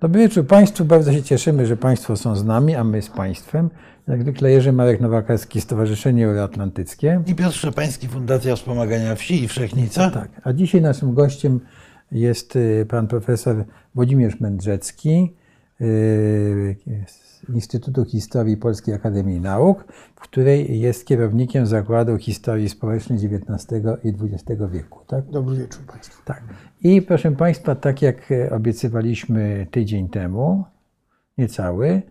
Dobry wieczór Państwu. Bardzo się cieszymy, że Państwo są z nami, a my z Państwem. Jak zwykle Jerzy Marek Nowakarski, Stowarzyszenie Euroatlantyckie. I Piotr Szczepański, Fundacja Wspomagania Wsi i Wszechnica. Tak, a dzisiaj naszym gościem jest y, pan profesor Włodzimierz Mędrzecki Instytutu Historii Polskiej Akademii Nauk, w której jest kierownikiem Zakładu Historii Społecznej XIX i XX wieku. Tak? Dobry wieczór Państwu. Tak. I proszę Państwa, tak jak obiecywaliśmy tydzień temu, niecały,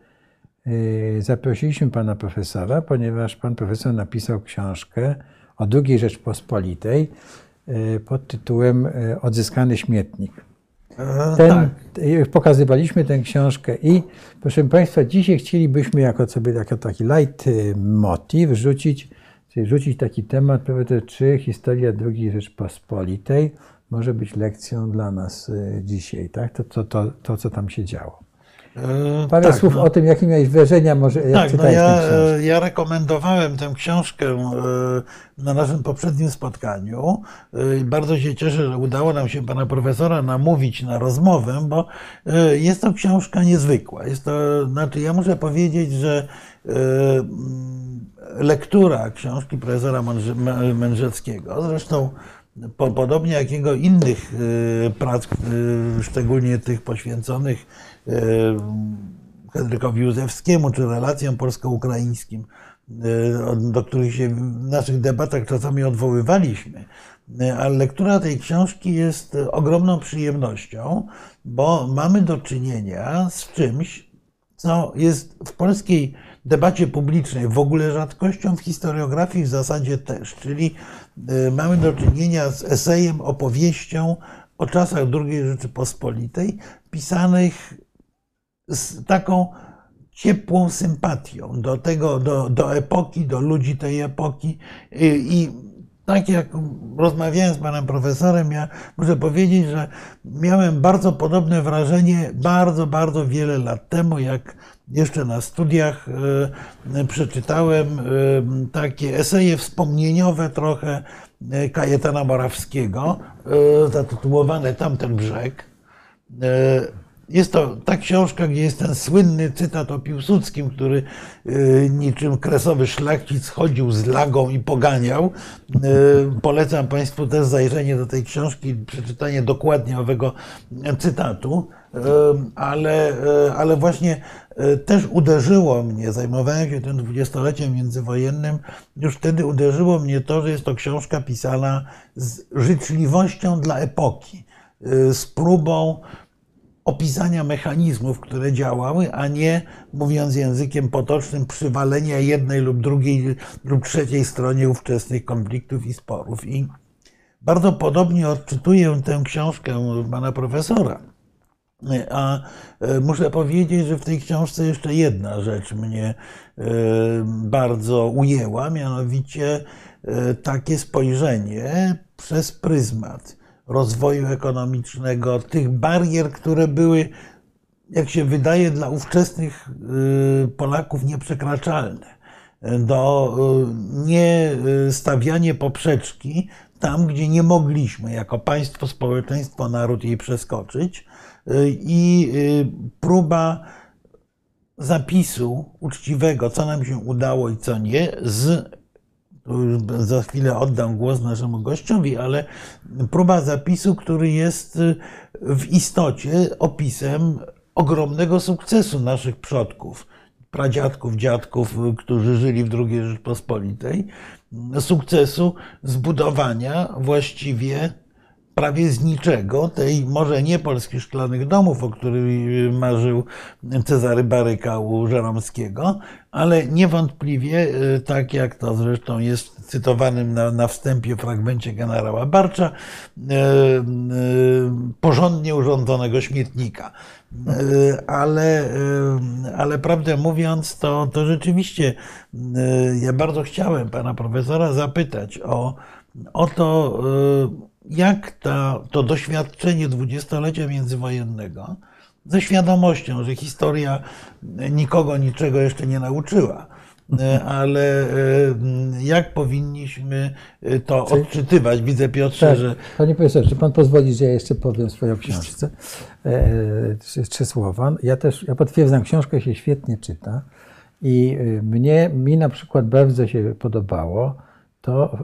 yy, zaprosiliśmy pana profesora, ponieważ pan profesor napisał książkę o II Rzeczpospolitej yy, pod tytułem yy, Odzyskany śmietnik. Ten, tak. Pokazywaliśmy tę książkę i proszę Państwa, dzisiaj chcielibyśmy jako sobie jako taki light y, motiv rzucić, czyli rzucić taki temat, prawda, czy historia II Rzeczpospolitej może być lekcją dla nas y, dzisiaj, tak? To, to, to, to co tam się działo. E, Parę tak, słów no. o tym, jakie miałeś wrażenia, może jak Tak, no ja, książkę. ja rekomendowałem tę książkę e, na naszym poprzednim spotkaniu. E, Bardzo się cieszę, że udało nam się pana profesora namówić na rozmowę, bo e, jest to książka niezwykła. Jest to, znaczy ja muszę powiedzieć, że e, mm, lektura książki profesora Mędrze- Mę- Mędrzeckiego, zresztą po, podobnie jak jego innych e, prac, e, szczególnie tych poświęconych e, Henrykowi Józefskiemu, czy relacjom polsko-ukraińskim, e, do których się w naszych debatach czasami odwoływaliśmy. E, Ale lektura tej książki jest ogromną przyjemnością, bo mamy do czynienia z czymś, co jest w polskiej debacie publicznej w ogóle rzadkością, w historiografii w zasadzie też. Czyli mamy do czynienia z esejem, opowieścią o czasach II Rzeczypospolitej, pisanych z taką ciepłą sympatią do tego, do, do epoki, do ludzi tej epoki. I, tak jak rozmawiałem z panem profesorem, ja muszę powiedzieć, że miałem bardzo podobne wrażenie bardzo, bardzo wiele lat temu, jak jeszcze na studiach e, przeczytałem e, takie eseje wspomnieniowe trochę e, Kajetana Morawskiego, zatytułowane Tamten brzeg. Jest to ta książka, gdzie jest ten słynny cytat o Piłsudskim, który e, niczym kresowy szlachcic chodził z lagą i poganiał. E, Polecam Państwu też zajrzenie do tej książki, przeczytanie dokładnie owego cytatu. E, Ale, ale właśnie też uderzyło mnie, zajmowałem się tym dwudziestoleciem międzywojennym, już wtedy uderzyło mnie to, że jest to książka pisana z życzliwością dla epoki, z próbą opisania mechanizmów, które działały, a nie, mówiąc językiem potocznym, przywalenia jednej lub drugiej lub trzeciej stronie ówczesnych konfliktów i sporów. I bardzo podobnie odczytuję tę książkę pana profesora. A e, muszę powiedzieć, że w tej książce jeszcze jedna rzecz mnie e, bardzo ujęła, mianowicie e, takie spojrzenie przez pryzmat rozwoju ekonomicznego, tych barier, które były, jak się wydaje, dla ówczesnych y, Polaków nieprzekraczalne. Do y, nie stawianie poprzeczki tam, gdzie nie mogliśmy jako państwo, społeczeństwo, naród jej przeskoczyć y, i próba zapisu uczciwego, co nam się udało i co nie, z już za chwilę oddam głos naszemu gościowi, ale próba zapisu, który jest w istocie opisem ogromnego sukcesu naszych przodków, pradziadków, dziadków, którzy żyli w II Rzeczpospolitej, sukcesu zbudowania właściwie prawie z niczego, tej może nie polskich szklanych domów, o których marzył Cezary Baryka u Żeromskiego, ale niewątpliwie, e, tak jak to zresztą jest cytowanym na, na wstępie fragmencie generała Barcza, e, e, porządnie urządzonego śmietnika. Ale, ale prawdę mówiąc, to, to rzeczywiście ja bardzo chciałem pana profesora zapytać o, o to, jak ta, to doświadczenie dwudziestolecia międzywojennego, ze świadomością, że historia nikogo niczego jeszcze nie nauczyła, e, ale e, jak powinniśmy to odczytywać? Widzę, Piotrze, Tak. że Panie profesorze, czy pan pozwoli, że ja jeszcze powiem swoją książce? E, trzy, trzy słowa. Ja też, ja potwierdzam, książkę się świetnie czyta i e, mnie, mi na przykład bardzo się podobało to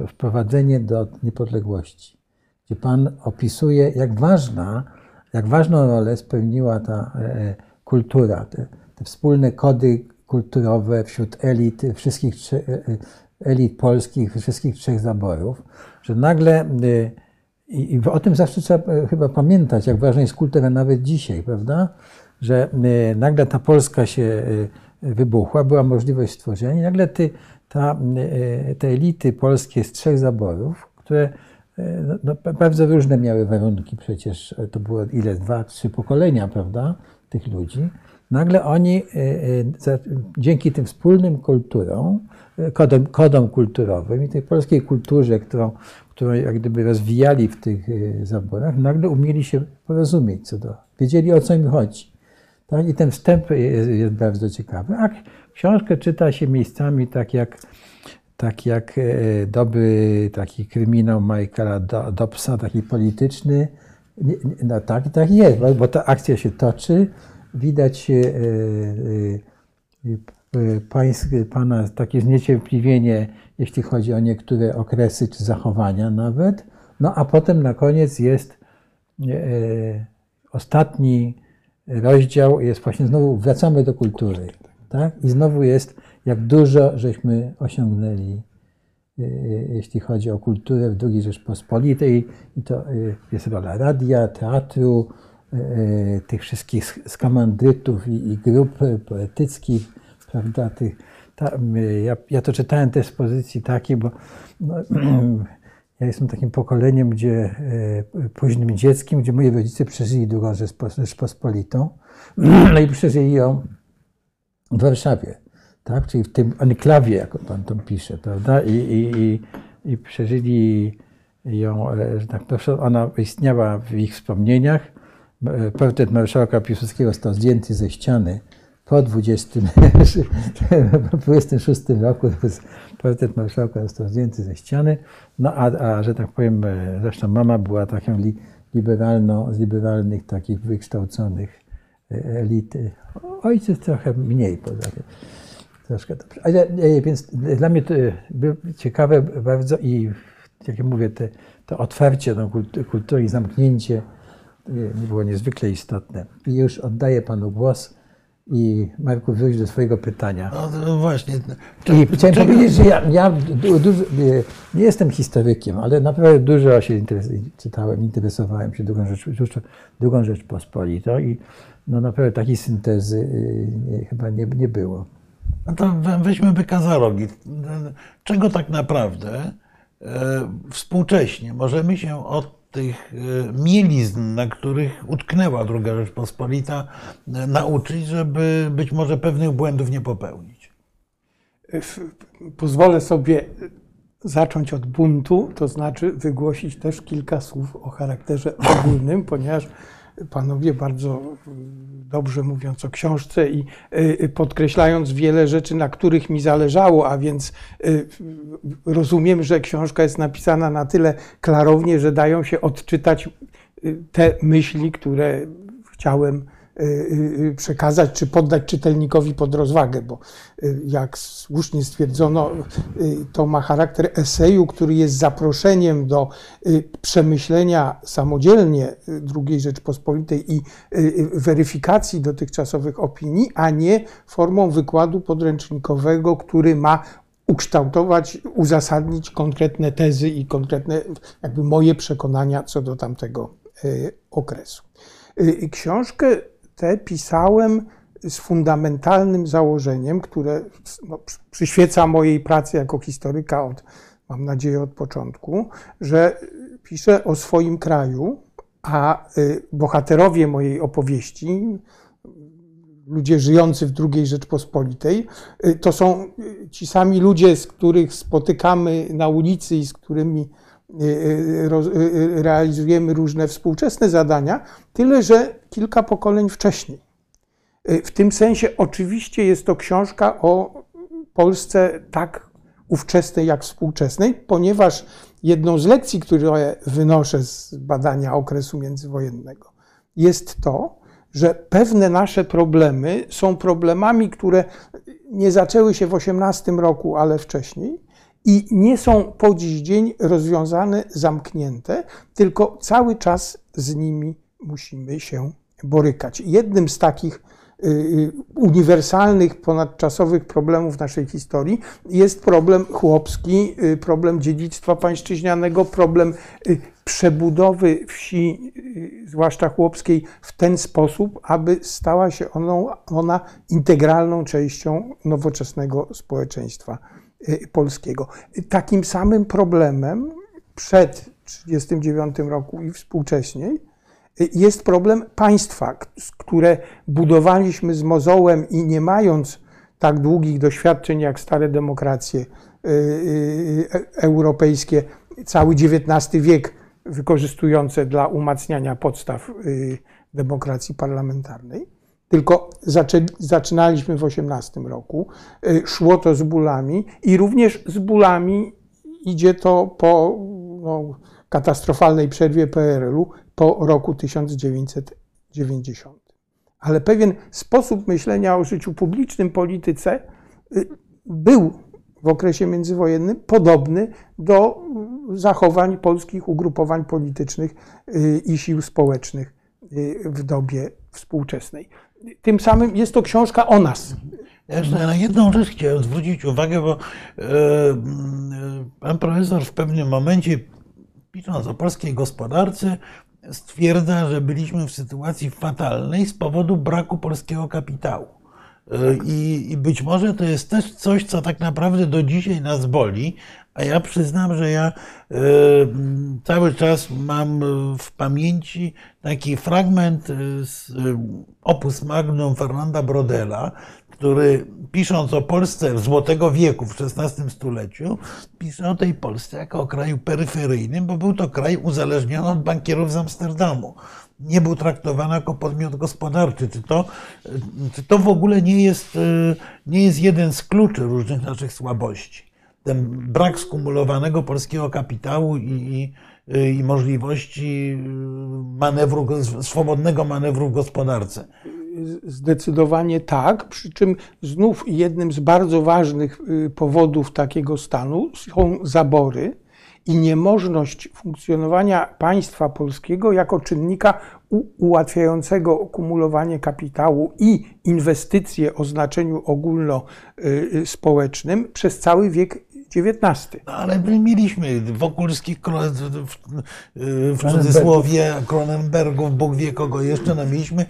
e, wprowadzenie do niepodległości, gdzie pan opisuje, jak ważna, jak ważną rolę spełniła ta e, kultura, te, te wspólne kody kulturowe wśród elit wszystkich e, e, elit polskich, wszystkich trzech zaborów, że nagle e, i, i o tym zawsze trzeba e, chyba pamiętać, jak ważna jest kultura nawet dzisiaj, prawda? Że e, nagle ta Polska się e, wybuchła, była możliwość stworzenia i nagle ty, ta, e, te elity polskie z trzech zaborów, które e, no, no, bardzo różne miały warunki przecież, e, to było ile, dwa, trzy pokolenia, prawda, tych ludzi. Nagle oni dzięki tym wspólnym kulturom, kodom, kodom kulturowym i tej polskiej kulturze, którą, którą jak gdyby rozwijali w tych zaborach, nagle umieli się porozumieć co do, wiedzieli o co im chodzi. Tak? I ten wstęp jest bardzo ciekawy. A książkę czyta się miejscami tak jak, tak jak e, dobry taki kryminał Michaela Do- Dobsa, taki polityczny. No tak, tak jest, bo, ta akcja się toczy. Widać e, e, pańs, pana takie zniecierpliwienie, jeśli chodzi o niektóre okresy czy zachowania nawet. No a potem na koniec jest ostatni rozdział, jest właśnie znowu wracamy do kultury. Tak? I znowu jest, jak dużo żeśmy osiągnęli, e, jeśli chodzi o kulturę w II Rzeczpospolitej. I to e, jest rola radia, teatru, tych wszystkich skamandrytów i, grup poetyckich, prawda? Tych, ta, m, ja, ja to czytałem też z pozycji takiej, bo no, ja jestem takim pokoleniem, gdzie późnym dzieckiem, gdzie moi rodzice przeżyli drugą Rzeczpos- Rzeczpospolitą, no i przeżyli ją w Warszawie, tak? czyli w tym enklawie, jak pan tam pisze, prawda? I, i, i, i przeżyli ją, e, że tak powiem, ona istniała w ich wspomnieniach. E, Portret marszałka Piłsudskiego został zdjęty ze ściany po 20, 26 roku. Portret marszałka został zdjęty ze ściany. No a, a że tak powiem, e, zresztą mama była taką li, liberalną, z liberalnych, takich wykształconych elity. Ojciec trochę mniej poza tym. Troszkę dobrze. Ale, e, więc dla mnie to e, było ciekawe bardzo i jak ja mówię, te, to otwarcie do kultu- kultury i zamknięcie e, było niezwykle istotne. I już oddaję panu głos i Marku wróć do swojego pytania. no, no właśnie. I chciałem Czego- powiedzieć, że ja, ja du, dużo, nie- jestem historykiem, ale naprawdę dużo się interes, czytałem, interesowałem się drugą, rzecz, drugą Rzeczpospolitą i no naprawdę takiej syntezy y, nie, chyba nie, nie było. No to we- weźmy byka za rogi. Czego tak naprawdę e, współcześnie możemy się od tych e, mielizn, na których utknęła II Rzeczpospolita, e, nauczyć, żeby być może pewnych błędów nie popełnić? pozwolę sobie zacząć od buntu, to znaczy wygłosić też kilka słów o charakterze ogólnym, ponieważ panowie bardzo dobrze mówiąc o książce i y, podkreślając wiele rzeczy, na których mi zależało, a więc y, rozumiem, że książka jest napisana na tyle klarownie, że dają się odczytać y, te myśli, które chciałem y, y, przekazać czy poddać czytelnikowi pod rozwagę, bo y, jak słusznie stwierdzono, y, to ma charakter eseju, który jest zaproszeniem do y, przemyślenia samodzielnie y, II Rzeczpospolitej i y, y, weryfikacji dotychczasowych opinii, a nie formą wykładu podręcznikowego, który ma ukształtować, uzasadnić konkretne tezy i konkretne jakby moje przekonania co do tamtego y, okresu. Y, Książkę tę pisałem z fundamentalnym założeniem, które no, przy- przyświeca mojej pracy jako historyka od, mam nadzieję, od początku, że piszę o swoim kraju, a y, bohaterowie mojej opowieści, ludzie żyjący w II Rzeczpospolitej, y, to są y, ci sami ludzie, z których spotykamy na ulicy i z którymi realizujemy różne współczesne zadania, tyle że kilka pokoleń wcześniej. Y, W tym sensie oczywiście jest to książka o Polsce tak ówczesnej jak współczesnej, ponieważ jedną z lekcji, które wynoszę z badania okresu międzywojennego, jest to, że pewne nasze problemy są problemami, które nie zaczęły się w XVIII roku, ale wcześniej i nie są po dziś dzień rozwiązane, zamknięte, tylko cały czas z nimi musimy się borykać. Jednym z takich y, y, uniwersalnych, ponadczasowych problemów naszej historii jest problem chłopski, y, problem dziedzictwa pańszczyźnianego, problem przebudowy wsi, zwłaszcza chłopskiej, w ten sposób, aby stała się ona, ona integralną częścią nowoczesnego społeczeństwa polskiego. Takim samym problemem przed 1939 roku i współcześniej jest problem państwa, które budowaliśmy z mozołem i nie mając tak długich doświadczeń jak stare demokracje y, y, europejskie, cały XIX wiek wykorzystujące dla umacniania podstaw y, demokracji parlamentarnej. Tylko zaczynaliśmy w XVIII roku, szło to z bólami i również z bólami idzie to po no, katastrofalnej przerwie PRL-u po roku 1990. Ale pewien sposób myślenia o życiu publicznym, polityce y, był w okresie międzywojennym podobny do zachowań polskich ugrupowań politycznych y, i sił społecznych y, w dobie współczesnej. Tym samym jest to książka o nas. Ja na jedną rzecz chciałem zwrócić uwagę, bo pan profesor w pewnym momencie pisząc o polskiej gospodarce, stwierdza, że byliśmy w sytuacji fatalnej z powodu braku polskiego kapitału. I, I, być może to jest też coś, co tak naprawdę do dzisiaj nas boli, a ja przyznam, że ja y, cały czas mam w pamięci taki fragment z opus magnum Fernanda Brodela, który pisząc o Polsce Złotego Wieku w XVI stuleciu, pisze o tej Polsce jako o kraju peryferyjnym, bo był to kraj uzależniony od bankierów z Amsterdamu. Nie był traktowany jako podmiot gospodarczy. Czy to, czy to w ogóle nie jest, nie jest jeden z kluczy różnych naszych słabości? Ten brak skumulowanego polskiego kapitału i, i i możliwości manewru, swobodnego manewru w gospodarce. Zdecydowanie tak, przy czym znów jednym z bardzo ważnych y, powodów takiego stanu są zabory i niemożność funkcjonowania państwa polskiego jako czynnika ułatwiającego kumulowanie kapitału i inwestycje o znaczeniu ogólnospołecznym przez cały wiek XIX. No, ale my mieliśmy Wokulskich, w cudzysłowie, Kronenbergów, Bóg wie kogo jeszcze, no mieliśmy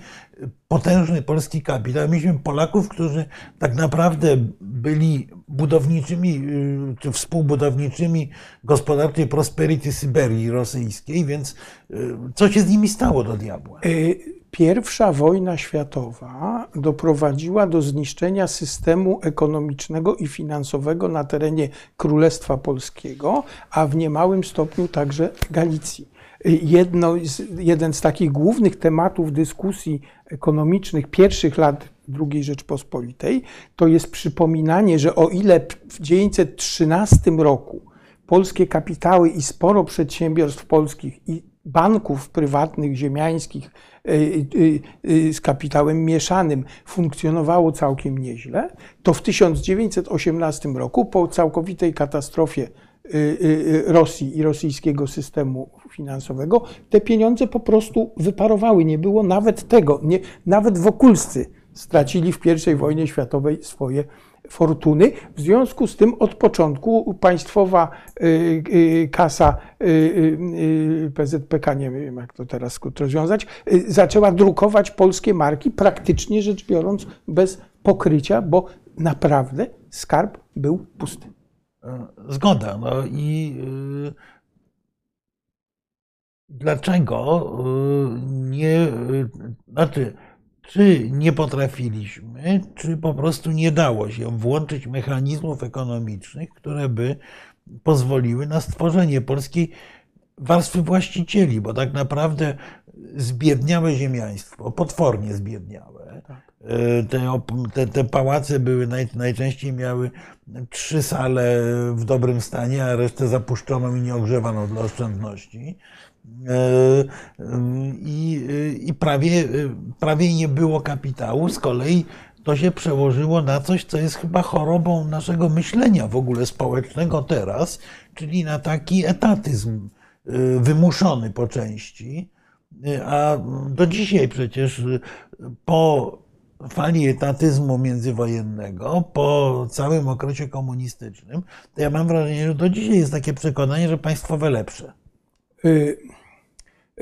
potężny polski kapitał. Mieliśmy Polaków, którzy tak naprawdę byli budowniczymi, y, czy współbudowniczymi gospodarczej prosperity Syberii rosyjskiej, więc y, co się z nimi stało do diabła? Y, Pierwsza wojna światowa doprowadziła do zniszczenia systemu ekonomicznego i finansowego na terenie Królestwa Polskiego, a w niemałym stopniu także Galicji. Jedno, jeden z takich głównych tematów dyskusji ekonomicznych pierwszych lat II Rzeczpospolitej to jest przypominanie, że o ile w 1913 roku polskie kapitały i sporo przedsiębiorstw polskich i banków prywatnych, ziemiańskich y, y, y, z kapitałem mieszanym funkcjonowało całkiem nieźle, to w 1918 roku po całkowitej katastrofie Rosji i rosyjskiego systemu finansowego, te pieniądze po prostu wyparowały. Nie było nawet tego. Nie, nawet Wokulscy stracili w I wojnie światowej swoje fortuny. W związku z tym od początku państwowa y, y, kasa y, PZPK, nie wiem jak to teraz rozwiązać, zaczęła drukować polskie marki, praktycznie rzecz biorąc bez pokrycia, bo naprawdę skarb był pusty. E, zgoda. No i dlaczego nie, znaczy czy nie potrafiliśmy, czy po prostu nie dało się włączyć mechanizmów ekonomicznych, które by pozwoliły na stworzenie polskiej warstwy właścicieli, bo tak naprawdę zbiedniałe ziemiaństwo, potwornie zbiedniałe, tak. Te, te, te pałace były naj, najczęściej miały trzy sale w dobrym stanie, a resztę zapuszczoną i nieogrzewaną dla oszczędności. E, I, i prawie, prawie nie było kapitału. Z kolei to się przełożyło na coś, co jest chyba chorobą naszego myślenia w ogóle społecznego teraz, czyli na taki etatyzm wymuszony po części. A do dzisiaj przecież po fali etatyzmu międzywojennego, po całym okresie komunistycznym, to ja mam wrażenie, że do dzisiaj jest takie przekonanie, że państwowe lepsze. Y,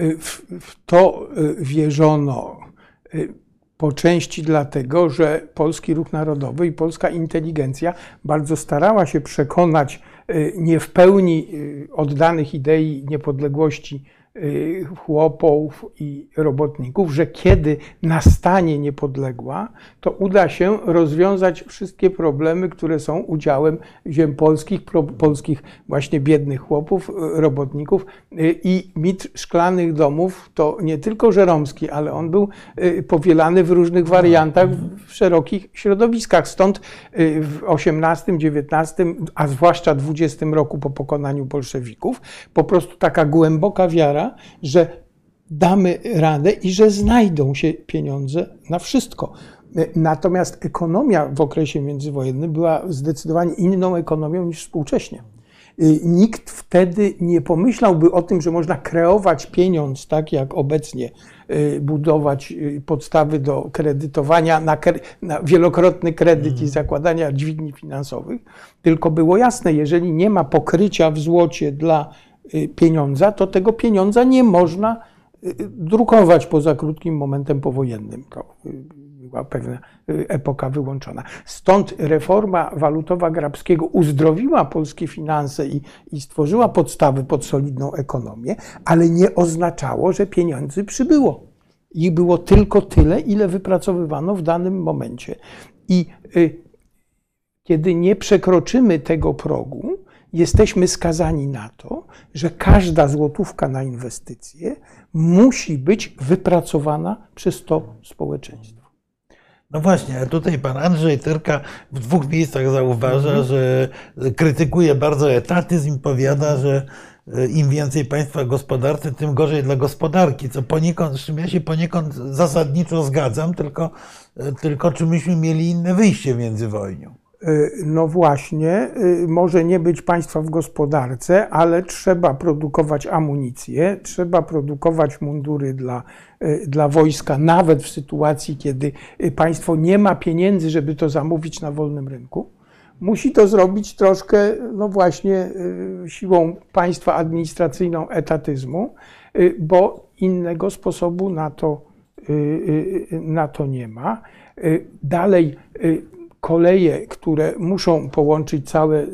y, W to y, wierzono po części dlatego, że polski ruch narodowy i polska inteligencja bardzo starała się przekonać nie w pełni oddanych idei niepodległości chłopów i robotników, że kiedy nastanie niepodległa, to uda się rozwiązać wszystkie problemy, które są udziałem ziem polskich, polskich właśnie biednych chłopów, y, robotników y, i mit szklanych domów to nie tylko Żeromski, ale on był y, powielany w różnych wariantach w szerokich środowiskach. Stąd y, w XVIII, XIX, a zwłaszcza XX roku po pokonaniu bolszewików, po prostu taka głęboka wiara, że damy radę i że znajdą się pieniądze na wszystko. Natomiast ekonomia w okresie międzywojennym była zdecydowanie inną ekonomią niż współcześnie. Y, Nikt wtedy nie pomyślałby o tym, że można kreować pieniądz tak jak obecnie, y, budować y, podstawy do kredytowania na, kre- na wielokrotny kredyt i zakładania dźwigni finansowych, tylko było jasne, jeżeli nie ma pokrycia w złocie dla pieniądza, to tego pieniądza nie można y, drukować poza krótkim momentem powojennym. To y, była pewna y, epoka wyłączona. Stąd reforma walutowa Grabskiego uzdrowiła polskie finanse i, i stworzyła podstawy pod solidną ekonomię, ale nie oznaczało, że pieniędzy przybyło. Ich było tylko tyle, ile wypracowywano w danym momencie. I y, kiedy nie przekroczymy tego progu, jesteśmy skazani na to, że każda złotówka na inwestycje musi być wypracowana przez to społeczeństwo. No właśnie, a tutaj pan Andrzej Tyrka w dwóch miejscach zauważa, że krytykuje bardzo etatyzm i powiada, że e, im więcej państwa gospodarce, tym gorzej dla gospodarki, co poniekąd, z czym ja się poniekąd zasadniczo zgadzam, tylko, e, tylko czy myśmy mieli inne wyjście w międzywojniu. Y, No właśnie, y, może nie być państwa w gospodarce, ale trzeba produkować amunicję, trzeba produkować mundury dla, y, dla wojska, nawet w sytuacji, kiedy państwo nie ma pieniędzy, żeby to zamówić na wolnym rynku. Musi to zrobić troszkę, no właśnie, siłą państwa administracyjną, etatyzmu, bo innego sposobu na to, na to nie ma. Dalej, koleje, które muszą połączyć cały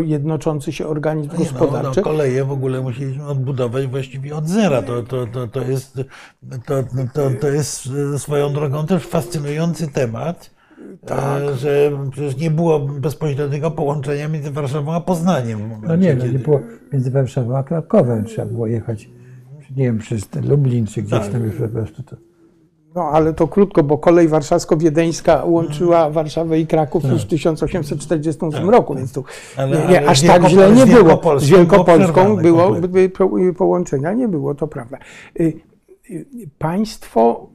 jednoczący się organizm Nie, No, no, gospodarczy. koleje w ogóle musieliśmy odbudować właściwie od zera. To, to, to, to, jest, to, to, to jest swoją drogą też fascynujący temat. Tak. e, Że przecież nie było bezpośredniego połączenia między Warszawą a Poznaniem. momencie, No nie, no nie było między Warszawą a Krakowem. Trzeba było jechać, nie wiem, przez Lublin czy gdzieś tam już po prostu to. No ale to krótko, bo kolej warszawsko-wiedeńska łączyła Warszawę i Kraków już w 1848 roku, więc tu Ale- nie, aż tak źle nie było. Z Wielkopolską było, by- po- połączenia nie było, to prawda. Y, y, Państwo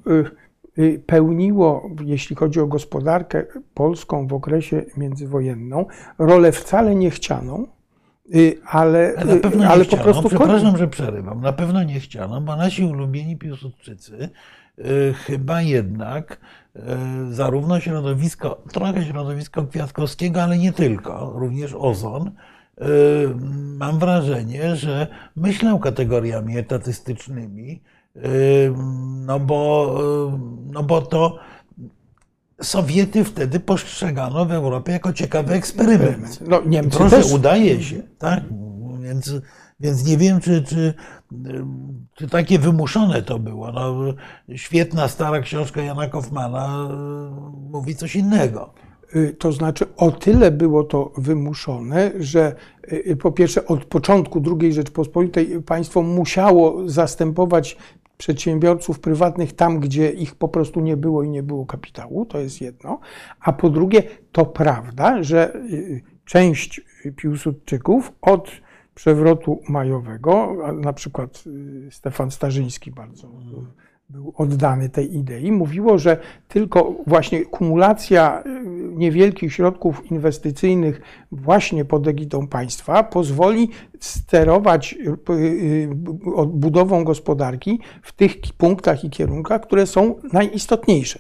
y, pełniło, jeśli chodzi o gospodarkę polską w okresie międzywojenną, rolę wcale niechcianą, ale, Ale nie ale po prostu przepraszam, że przerywam, na pewno nie chciano, bo nasi ulubieni Piłsudczycy chyba jednak y, zarówno środowisko, trochę środowisko Kwiatkowskiego, ale nie tylko, również Ozon, y, mam wrażenie, że myślał kategoriami etatystycznymi, no bo, no bo to Sowiety wtedy postrzegano w Europie jako ciekawy eksperyment. No, Niemcy Proszę, też. udaje się, tak? Więc, więc nie wiem, czy, czy, czy takie wymuszone to było. No, świetna stara książka Jana Kaufmana y, mówi coś innego. Y, To znaczy, o tyle było to wymuszone, że y, po pierwsze od początku II Rzeczpospolitej państwo musiało zastępować przedsiębiorców prywatnych tam, gdzie ich po prostu nie było i nie było kapitału, to jest jedno. A po drugie, to prawda, że część Piłsudczyków od przewrotu majowego, na przykład y, Stefan Starzyński bardzo był oddany tej idei, mówiło, że tylko właśnie kumulacja y, niewielkich środków inwestycyjnych właśnie pod egidą państwa pozwoli sterować y, budową gospodarki w tych punktach i kierunkach, które są najistotniejsze.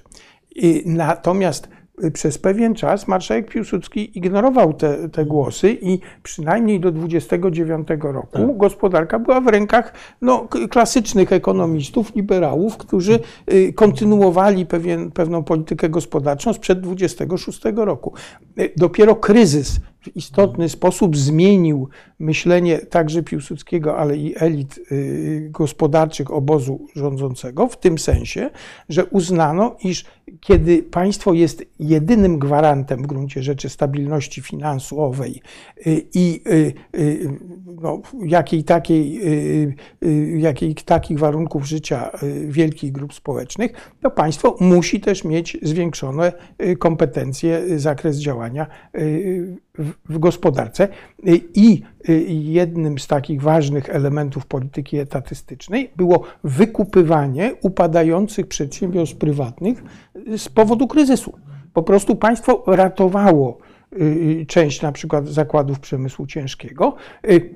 Natomiast przez pewien czas marszałek Piłsudski ignorował te, te głosy i przynajmniej do 29 roku gospodarka była w rękach no, klasycznych ekonomistów, liberałów, którzy y, kontynuowali pewien, pewną politykę gospodarczą sprzed 26 roku. Y, Dopiero kryzys w istotny sposób zmienił myślenie także Piłsudskiego, ale i elit y, gospodarczych obozu rządzącego, w tym sensie, że uznano, iż kiedy państwo jest jedynym gwarantem w gruncie rzeczy stabilności finansowej y, i y, no, jakiej takiej, jakiej takich warunków życia wielkich grup społecznych, to państwo musi też mieć zwiększone kompetencje, zakres działania w, gospodarce. Y, I y, jednym z takich ważnych elementów polityki etatystycznej było wykupywanie upadających przedsiębiorstw prywatnych y, z powodu kryzysu. Po prostu państwo ratowało y, część na przykład zakładów przemysłu ciężkiego, y,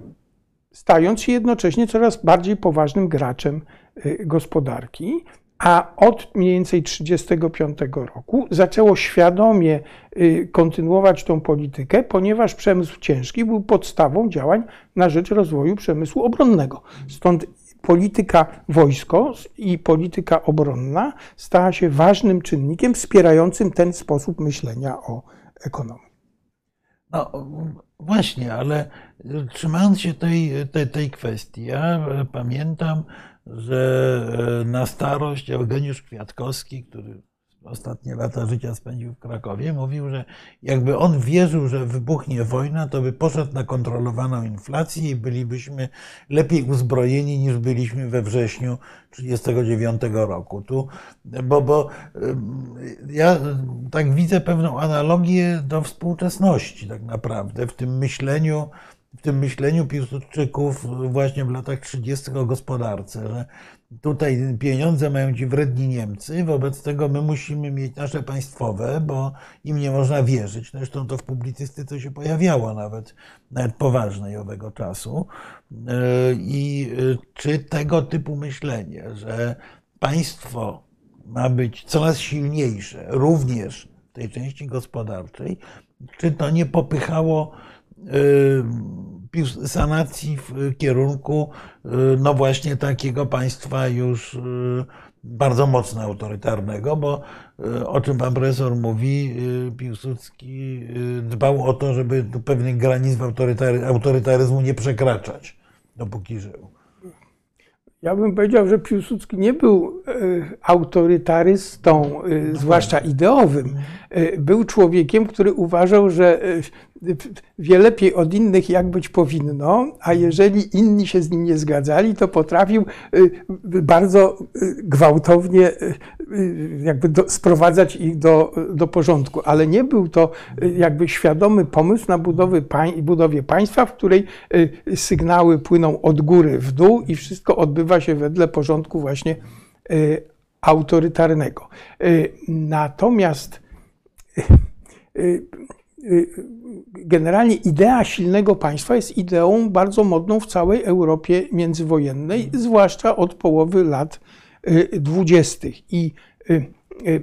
stając się jednocześnie coraz bardziej poważnym graczem y, gospodarki. A od mniej więcej 1935 roku zaczęło świadomie y, kontynuować tą politykę, ponieważ przemysł ciężki był podstawą działań na rzecz rozwoju przemysłu obronnego. Stąd polityka wojsko i polityka obronna stała się ważnym czynnikiem wspierającym ten sposób myślenia o ekonomii. No właśnie, ale trzymając się tej, tej, tej kwestii, ja pamiętam, że e, na starość Eugeniusz Kwiatkowski, który ostatnie lata życia spędził w Krakowie, mówił, że jakby on wierzył, że wybuchnie wojna, to by poszedł na kontrolowaną inflację i bylibyśmy lepiej uzbrojeni niż byliśmy we wrześniu 1939 roku. Tu, bo, bo ym, ja tak widzę pewną analogię do współczesności tak naprawdę w tym myśleniu, w tym myśleniu Piłsudczyków właśnie w latach 30. o gospodarce, że tutaj pieniądze mają ci wredni Niemcy, wobec tego my musimy mieć nasze państwowe, bo im nie można wierzyć. Zresztą to w publicystyce się pojawiało nawet, nawet poważnej owego czasu. I czy tego typu myślenie, że państwo ma być coraz silniejsze, również w tej części gospodarczej, czy to nie popychało sanacji w kierunku, y, no właśnie takiego państwa już y, bardzo mocno autorytarnego, bo y, o czym pan profesor mówi, y, Piłsudski y, dbał o to, żeby pewnych granic autorytary, autorytaryzmu nie przekraczać, dopóki żył. Ja bym powiedział, że Piłsudski nie był autorytarystą, e, zwłaszcza ideowym. E, Był człowiekiem, który uważał, że e, wie lepiej od innych, jak być powinno, a jeżeli inni się z nim nie zgadzali, to potrafił e, bardzo gwałtownie jakby do, sprowadzać ich do, do porządku. Ale nie był to jakby świadomy pomysł na budowy budowie państwa, w której sygnały płyną od góry w dół i wszystko odbywa się wedle porządku właśnie autorytarnego. Natomiast generalnie idea silnego państwa jest ideą bardzo modną w całej Europie międzywojennej, zwłaszcza od połowy lat y, dwudziestych. I y, y,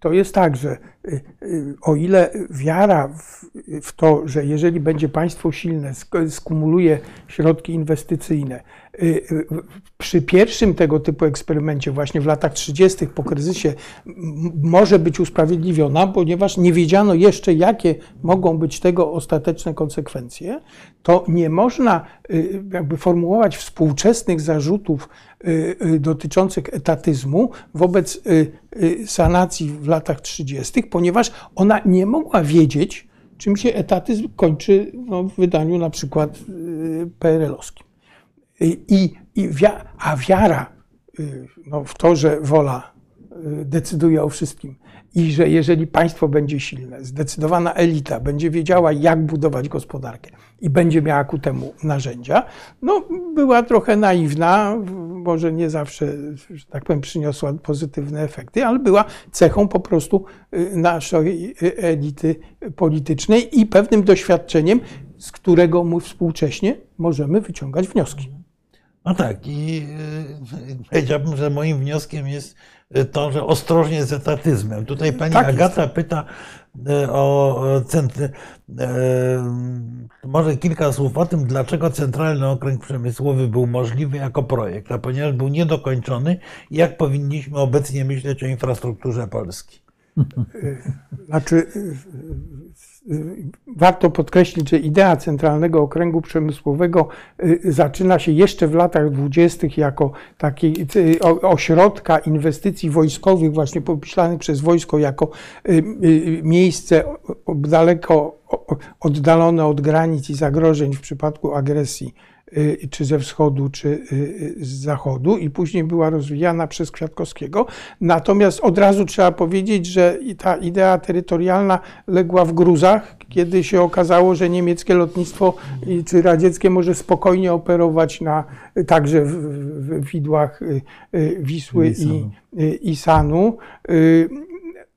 to jest tak, że y, y, o ile wiara w, w to, że jeżeli będzie państwo silne, sk- skumuluje środki inwestycyjne, y, y, przy pierwszym tego typu eksperymencie, właśnie w latach 30. po kryzysie, może być usprawiedliwiona, ponieważ nie wiedziano jeszcze, jakie mogą być tego ostateczne konsekwencje, to nie można y, jakby formułować współczesnych zarzutów y, y, dotyczących etatyzmu wobec y, y, sanacji w latach 30., ponieważ ona nie mogła wiedzieć, czym się etatyzm kończy no, w wydaniu na przykład y, PRL-owskim. I, i wia, a wiara y, no, w to, że wola y, decyduje o wszystkim i że jeżeli państwo będzie silne, zdecydowana elita będzie wiedziała, jak budować gospodarkę i będzie miała ku temu narzędzia, no była trochę naiwna, może nie zawsze, że tak powiem, przyniosła pozytywne efekty, ale była cechą po prostu y, naszej y, elity politycznej i pewnym doświadczeniem, z którego my współcześnie możemy wyciągać wnioski. No tak, i y, powiedziałbym, że moim wnioskiem jest y, to, że ostrożnie z etatyzmem. Tutaj pani Tak jest. Agata pyta y, o centry. Może kilka słów o tym, dlaczego Centralny Okręg Przemysłowy był możliwy jako projekt, a ponieważ był niedokończony, jak powinniśmy obecnie myśleć o infrastrukturze Polski. Znaczy, y, y, warto podkreślić, że idea Centralnego Okręgu Przemysłowego y, zaczyna się jeszcze w latach dwudziestych jako takiej y, ośrodka inwestycji wojskowych, właśnie pomyślany przez wojsko jako y, y, miejsce daleko oddalone od granic i zagrożeń w przypadku agresji y, czy ze wschodu, czy y, y, z zachodu i później była rozwijana przez Kwiatkowskiego. Natomiast od razu trzeba powiedzieć, że ta idea terytorialna legła w gruzach, kiedy się okazało, że niemieckie lotnictwo czy radzieckie może spokojnie operować na, także w, w, widłach y, y, Wisły I Sanu. i, y, Sanu, y,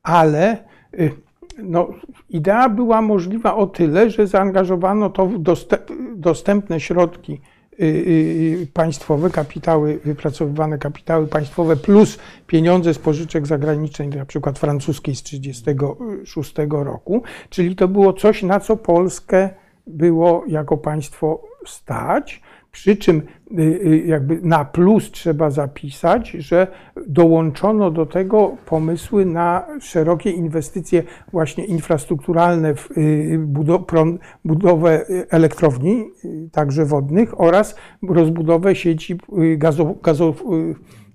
ale y, no, idea była możliwa o tyle, że zaangażowano to w dostęp, dostępne środki y, y, państwowe, kapitały, wypracowywane kapitały państwowe plus pieniądze z pożyczek zagranicznych, na przykład francuskiej z 1936 roku, czyli to było coś, na co Polskę było jako państwo stać. Przy czym y, y, jakby na plus trzeba zapisać, że dołączono do tego pomysły na szerokie inwestycje właśnie infrastrukturalne w y, budowę elektrowni, także wodnych oraz rozbudowę sieci gazo, gazo,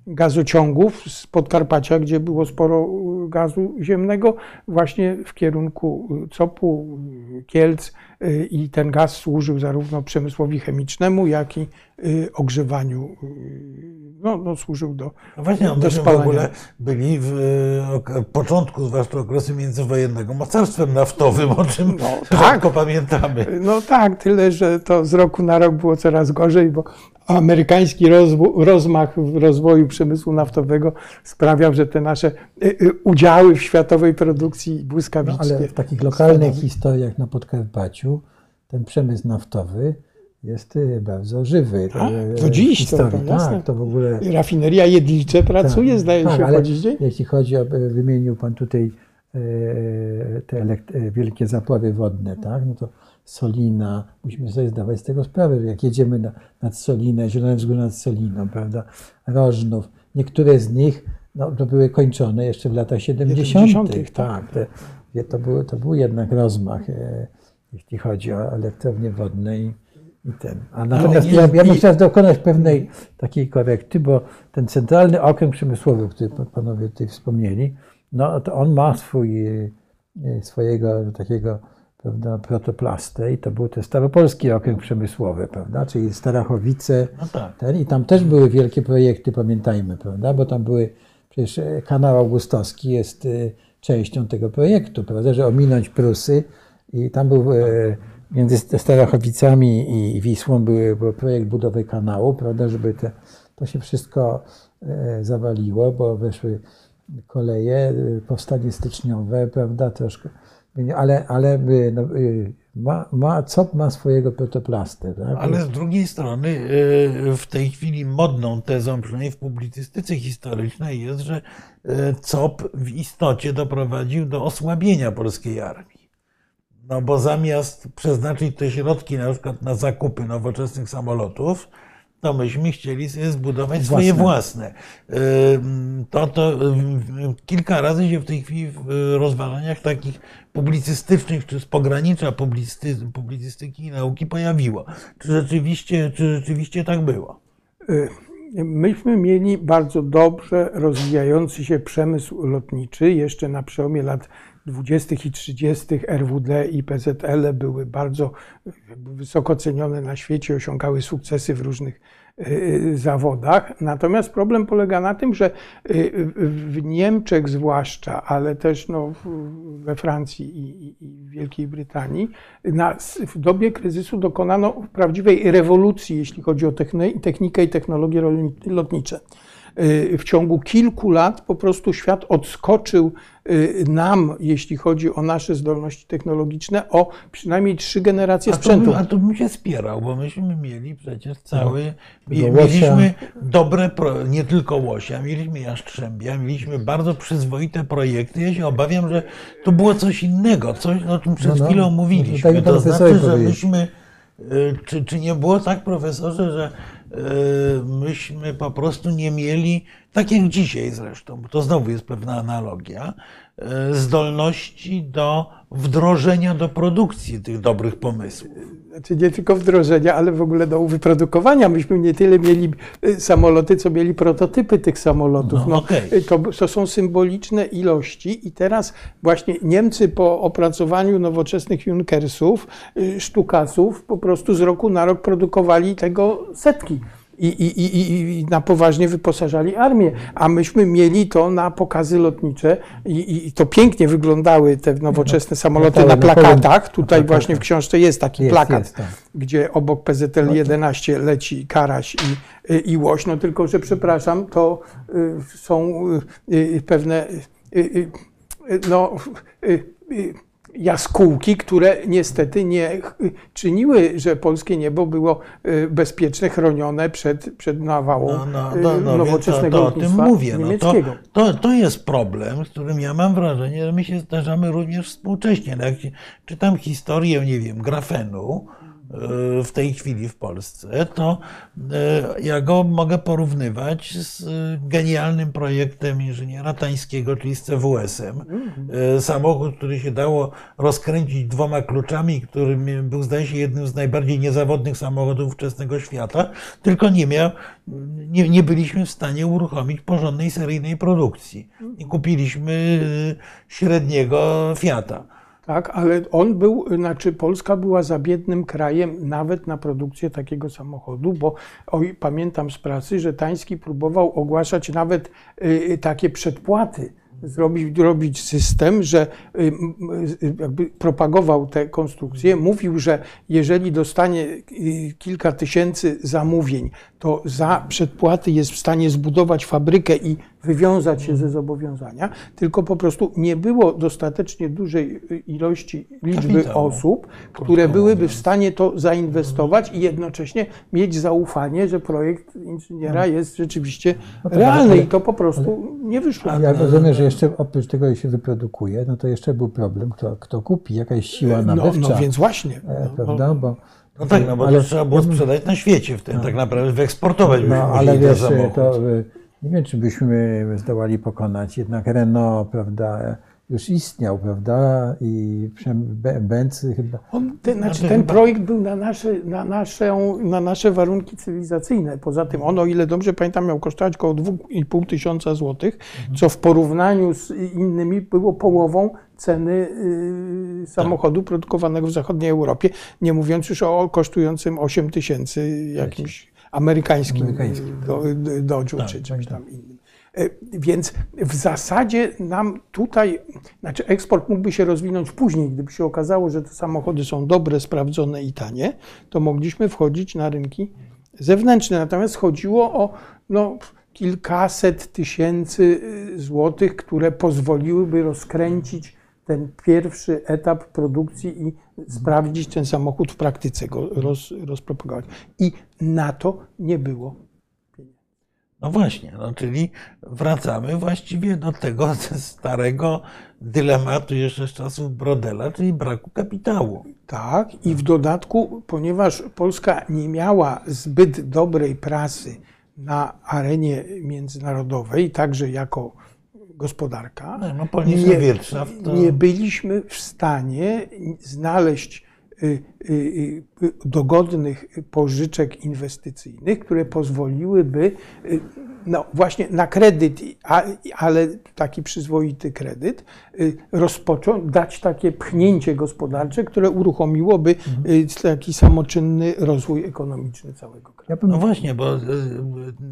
gazociągów z Podkarpacia, gdzie było sporo gazu ziemnego, właśnie w kierunku COP-u, Kielc i ten gaz służył zarówno przemysłowi chemicznemu, jak i y, ogrzewaniu, y, no, no służył do, No właśnie, do myśmy w spalania. ogóle byli w ok- początku, zwłaszcza okresu międzywojennego, mocarstwem naftowym, o czym No, rzadko pamiętamy. No tak, tyle, że to z roku na rok było coraz gorzej, bo amerykański rozmach w rozwoju przemysłu naftowego sprawiał, że te nasze y, y, udziały w światowej produkcji No, błyskawicznie. ale w takich lokalnych historiach na Podkarpaciu ten przemysł naftowy jest y, bardzo żywy. Tak? y, Do w dziś to- historii. to tak, to w ogóle Rafineria Jedlicze pracuje, Tak, zdaje tak, się, ale dzień. Jeśli chodzi o, e, wymienił Pan tutaj te wielkie zapławy wodne, tak? No to Solina, musimy sobie zdawać z tego sprawę, że jak jedziemy na, nad Solinę, Zielone Wzgórze nad Soliną, prawda, Rożnów, niektóre z nich no, to były kończone jeszcze w latach 70. 70., tak. Te, wie, to, był, to był jednak rozmach, e, jeśli chodzi o elektrownie wodne i, i ten. A natomiast jest- ja, ja bym chciał dokonać pewnej takiej korekty, bo ten centralny okręg przemysłowy, o którym panowie tutaj wspomnieli, no to on ma swój, e, swojego takiego prawda, protoplastę i to był ten staropolski okręg przemysłowy, prawda, czyli Starachowice, No tak. ten, i tam też były wielkie projekty, pamiętajmy, prawda, bo tam były, przecież e, kanał augustowski jest e, częścią tego projektu, prawda, że ominąć Prusy i tam był e, między Starachowicami i Wisłą był, był projekt budowy kanału, prawda, żeby te, to się wszystko e, zawaliło, bo weszły koleje, e, powstanie styczniowe, prawda, troszkę, ale, ale no, ma, ma, COP ma swojego protoplastę, tak? Ale z drugiej strony w tej chwili modną tezą, przynajmniej w publicystyce historycznej jest, że COP w istocie doprowadził do osłabienia polskiej armii. No bo zamiast przeznaczyć te środki na przykład na zakupy nowoczesnych samolotów, to myśmy chcieli sobie zbudować swoje własne. To, to kilka razy się w tej chwili w y, rozważaniach takich publicystycznych, czy z pogranicza publicy, publicystyki i nauki pojawiło. Czy rzeczywiście, czy rzeczywiście tak było? Y, Myśmy mieli bardzo dobrze rozwijający się przemysł lotniczy jeszcze na przełomie lat 20. i 30. RWD i PZL były bardzo wysoko cenione na świecie, osiągały sukcesy w różnych y, zawodach. Natomiast problem polega na tym, że y, w Niemczech zwłaszcza, ale też no, we Francji i, w Wielkiej Brytanii, na, w dobie kryzysu dokonano prawdziwej rewolucji, jeśli chodzi o techni- technikę i technologie lotnicze. Y, W ciągu kilku lat po prostu świat odskoczył y, nam, jeśli chodzi o nasze zdolności technologiczne, o przynajmniej trzy generacje A sprzętu. a to bym się spierał, bo myśmy mieli przecież cały, mie- łosia. mieliśmy dobre, pro, nie tylko łosia, mieliśmy jastrzębia, mieliśmy bardzo przyzwoite projekty. Ja się obawiam, że to było coś innego, coś o czym przed No, no. chwilą No, mówiliśmy. tak mi pan to znaczy, że myśmy, y, czy, czy nie było tak, profesorze, że myśmy po prostu nie mieli, tak jak dzisiaj zresztą, bo to znowu jest pewna analogia, zdolności do wdrożenia do produkcji tych dobrych pomysłów. Znaczy nie tylko wdrożenia, ale w ogóle do wyprodukowania. Myśmy nie tyle mieli y, samoloty, co mieli prototypy tych samolotów. No, okej. y, to, to są symboliczne ilości i teraz właśnie Niemcy po opracowaniu nowoczesnych Junkersów, sztukasów, po prostu z roku na rok produkowali tego setki. I, i, i, i- na poważnie wyposażali armię, a myśmy mieli to na pokazy lotnicze i, i to pięknie wyglądały te nowoczesne samoloty na plakatach. Tutaj właśnie w książce jest taki Jest, plakat, jest, tak. gdzie obok PZL 11 leci Karaś i, i Łoś, no tylko, że przepraszam, to y, są y, y, pewne y, y, y, no, y, y, jaskółki, które niestety nie czyniły, że polskie niebo było y, bezpieczne, chronione przed, przed nawałą No, no, y, no, no, nowoczesnego to, to o tym mówię. No to, niemieckiego. to, to jest problem, z którym ja mam wrażenie, że my się zdarzamy również współcześnie. No jak czytam historię, nie wiem, grafenu w tej chwili w Polsce, to e, ja go mogę porównywać z e, genialnym projektem inżyniera Tańskiego, czyli z CWS-em. E, Samochód, który się dało rozkręcić dwoma kluczami, który był, zdaje się, jednym z najbardziej niezawodnych samochodów ówczesnego świata, tylko nie miał, nie, nie byliśmy w stanie uruchomić porządnej seryjnej produkcji. I kupiliśmy e, średniego Fiata. Tak, ale on był, znaczy Polska była za biednym krajem nawet na produkcję takiego samochodu, bo oj, pamiętam z pracy, że Tański próbował ogłaszać nawet y, takie przedpłaty. Zrobić, robić system, że y, y, jakby propagował tę konstrukcję. Mówił, że jeżeli dostanie y, kilka tysięcy zamówień, to za przedpłaty jest w stanie zbudować fabrykę i wywiązać się ze zobowiązania, tylko po prostu nie było dostatecznie dużej ilości liczby osób, które byłyby w stanie to zainwestować i jednocześnie mieć zaufanie, że projekt inżyniera jest rzeczywiście No tak, realny i to po prostu nie wyszło. Ja rozumiem, że jeszcze oprócz tego, że się wyprodukuje, no to jeszcze był problem, kto, kto kupi, jakaś siła No, nabywcza. no więc właśnie. e, No, prawda? Bo, No tak, no bo ale- to trzeba było sprzedać na świecie wtedy, tak naprawdę wyeksportować. No, ale wiesz, to y, nie wiem, czy byśmy zdołali pokonać. Jednak Renault, prawda, już istniał, prawda, i Benz chyba. On, ten, znaczy, ten projekt był na nasze, na, naszą, na nasze warunki cywilizacyjne. Poza tym on, o ile dobrze pamiętam, miał kosztować około 2,5 tysiąca złotych, co w porównaniu z innymi było połową ceny y, samochodu produkowanego w zachodniej Europie, nie mówiąc już o kosztującym 8 tysięcy jakimś amerykańskim, Amerykańskim. do, Dodge'u Tak, czy tak, czymś tak. tam innym. E, Więc w zasadzie nam tutaj, znaczy eksport mógłby się rozwinąć później, gdyby się okazało, że te samochody są dobre, sprawdzone i tanie, to mogliśmy wchodzić na rynki zewnętrzne. Natomiast chodziło o no, kilkaset tysięcy y, złotych, które pozwoliłyby rozkręcić ten pierwszy etap produkcji i sprawdzić ten samochód w praktyce, go roz, rozpropagować. I na to nie było No właśnie, no czyli wracamy właściwie do tego starego dylematu jeszcze z czasów Brodela, czyli braku kapitału. Tak, i w dodatku, ponieważ Polska nie miała zbyt dobrej prasy na arenie międzynarodowej, także jako gospodarka, No, no to... nie byliśmy w stanie znaleźć y, dogodnych pożyczek inwestycyjnych, które pozwoliłyby y, no właśnie na kredyt, ale taki przyzwoity kredyt, y, rozpocząć, dać takie pchnięcie gospodarcze, które uruchomiłoby y, taki samoczynny rozwój ekonomiczny całego kraju. No właśnie, bo y,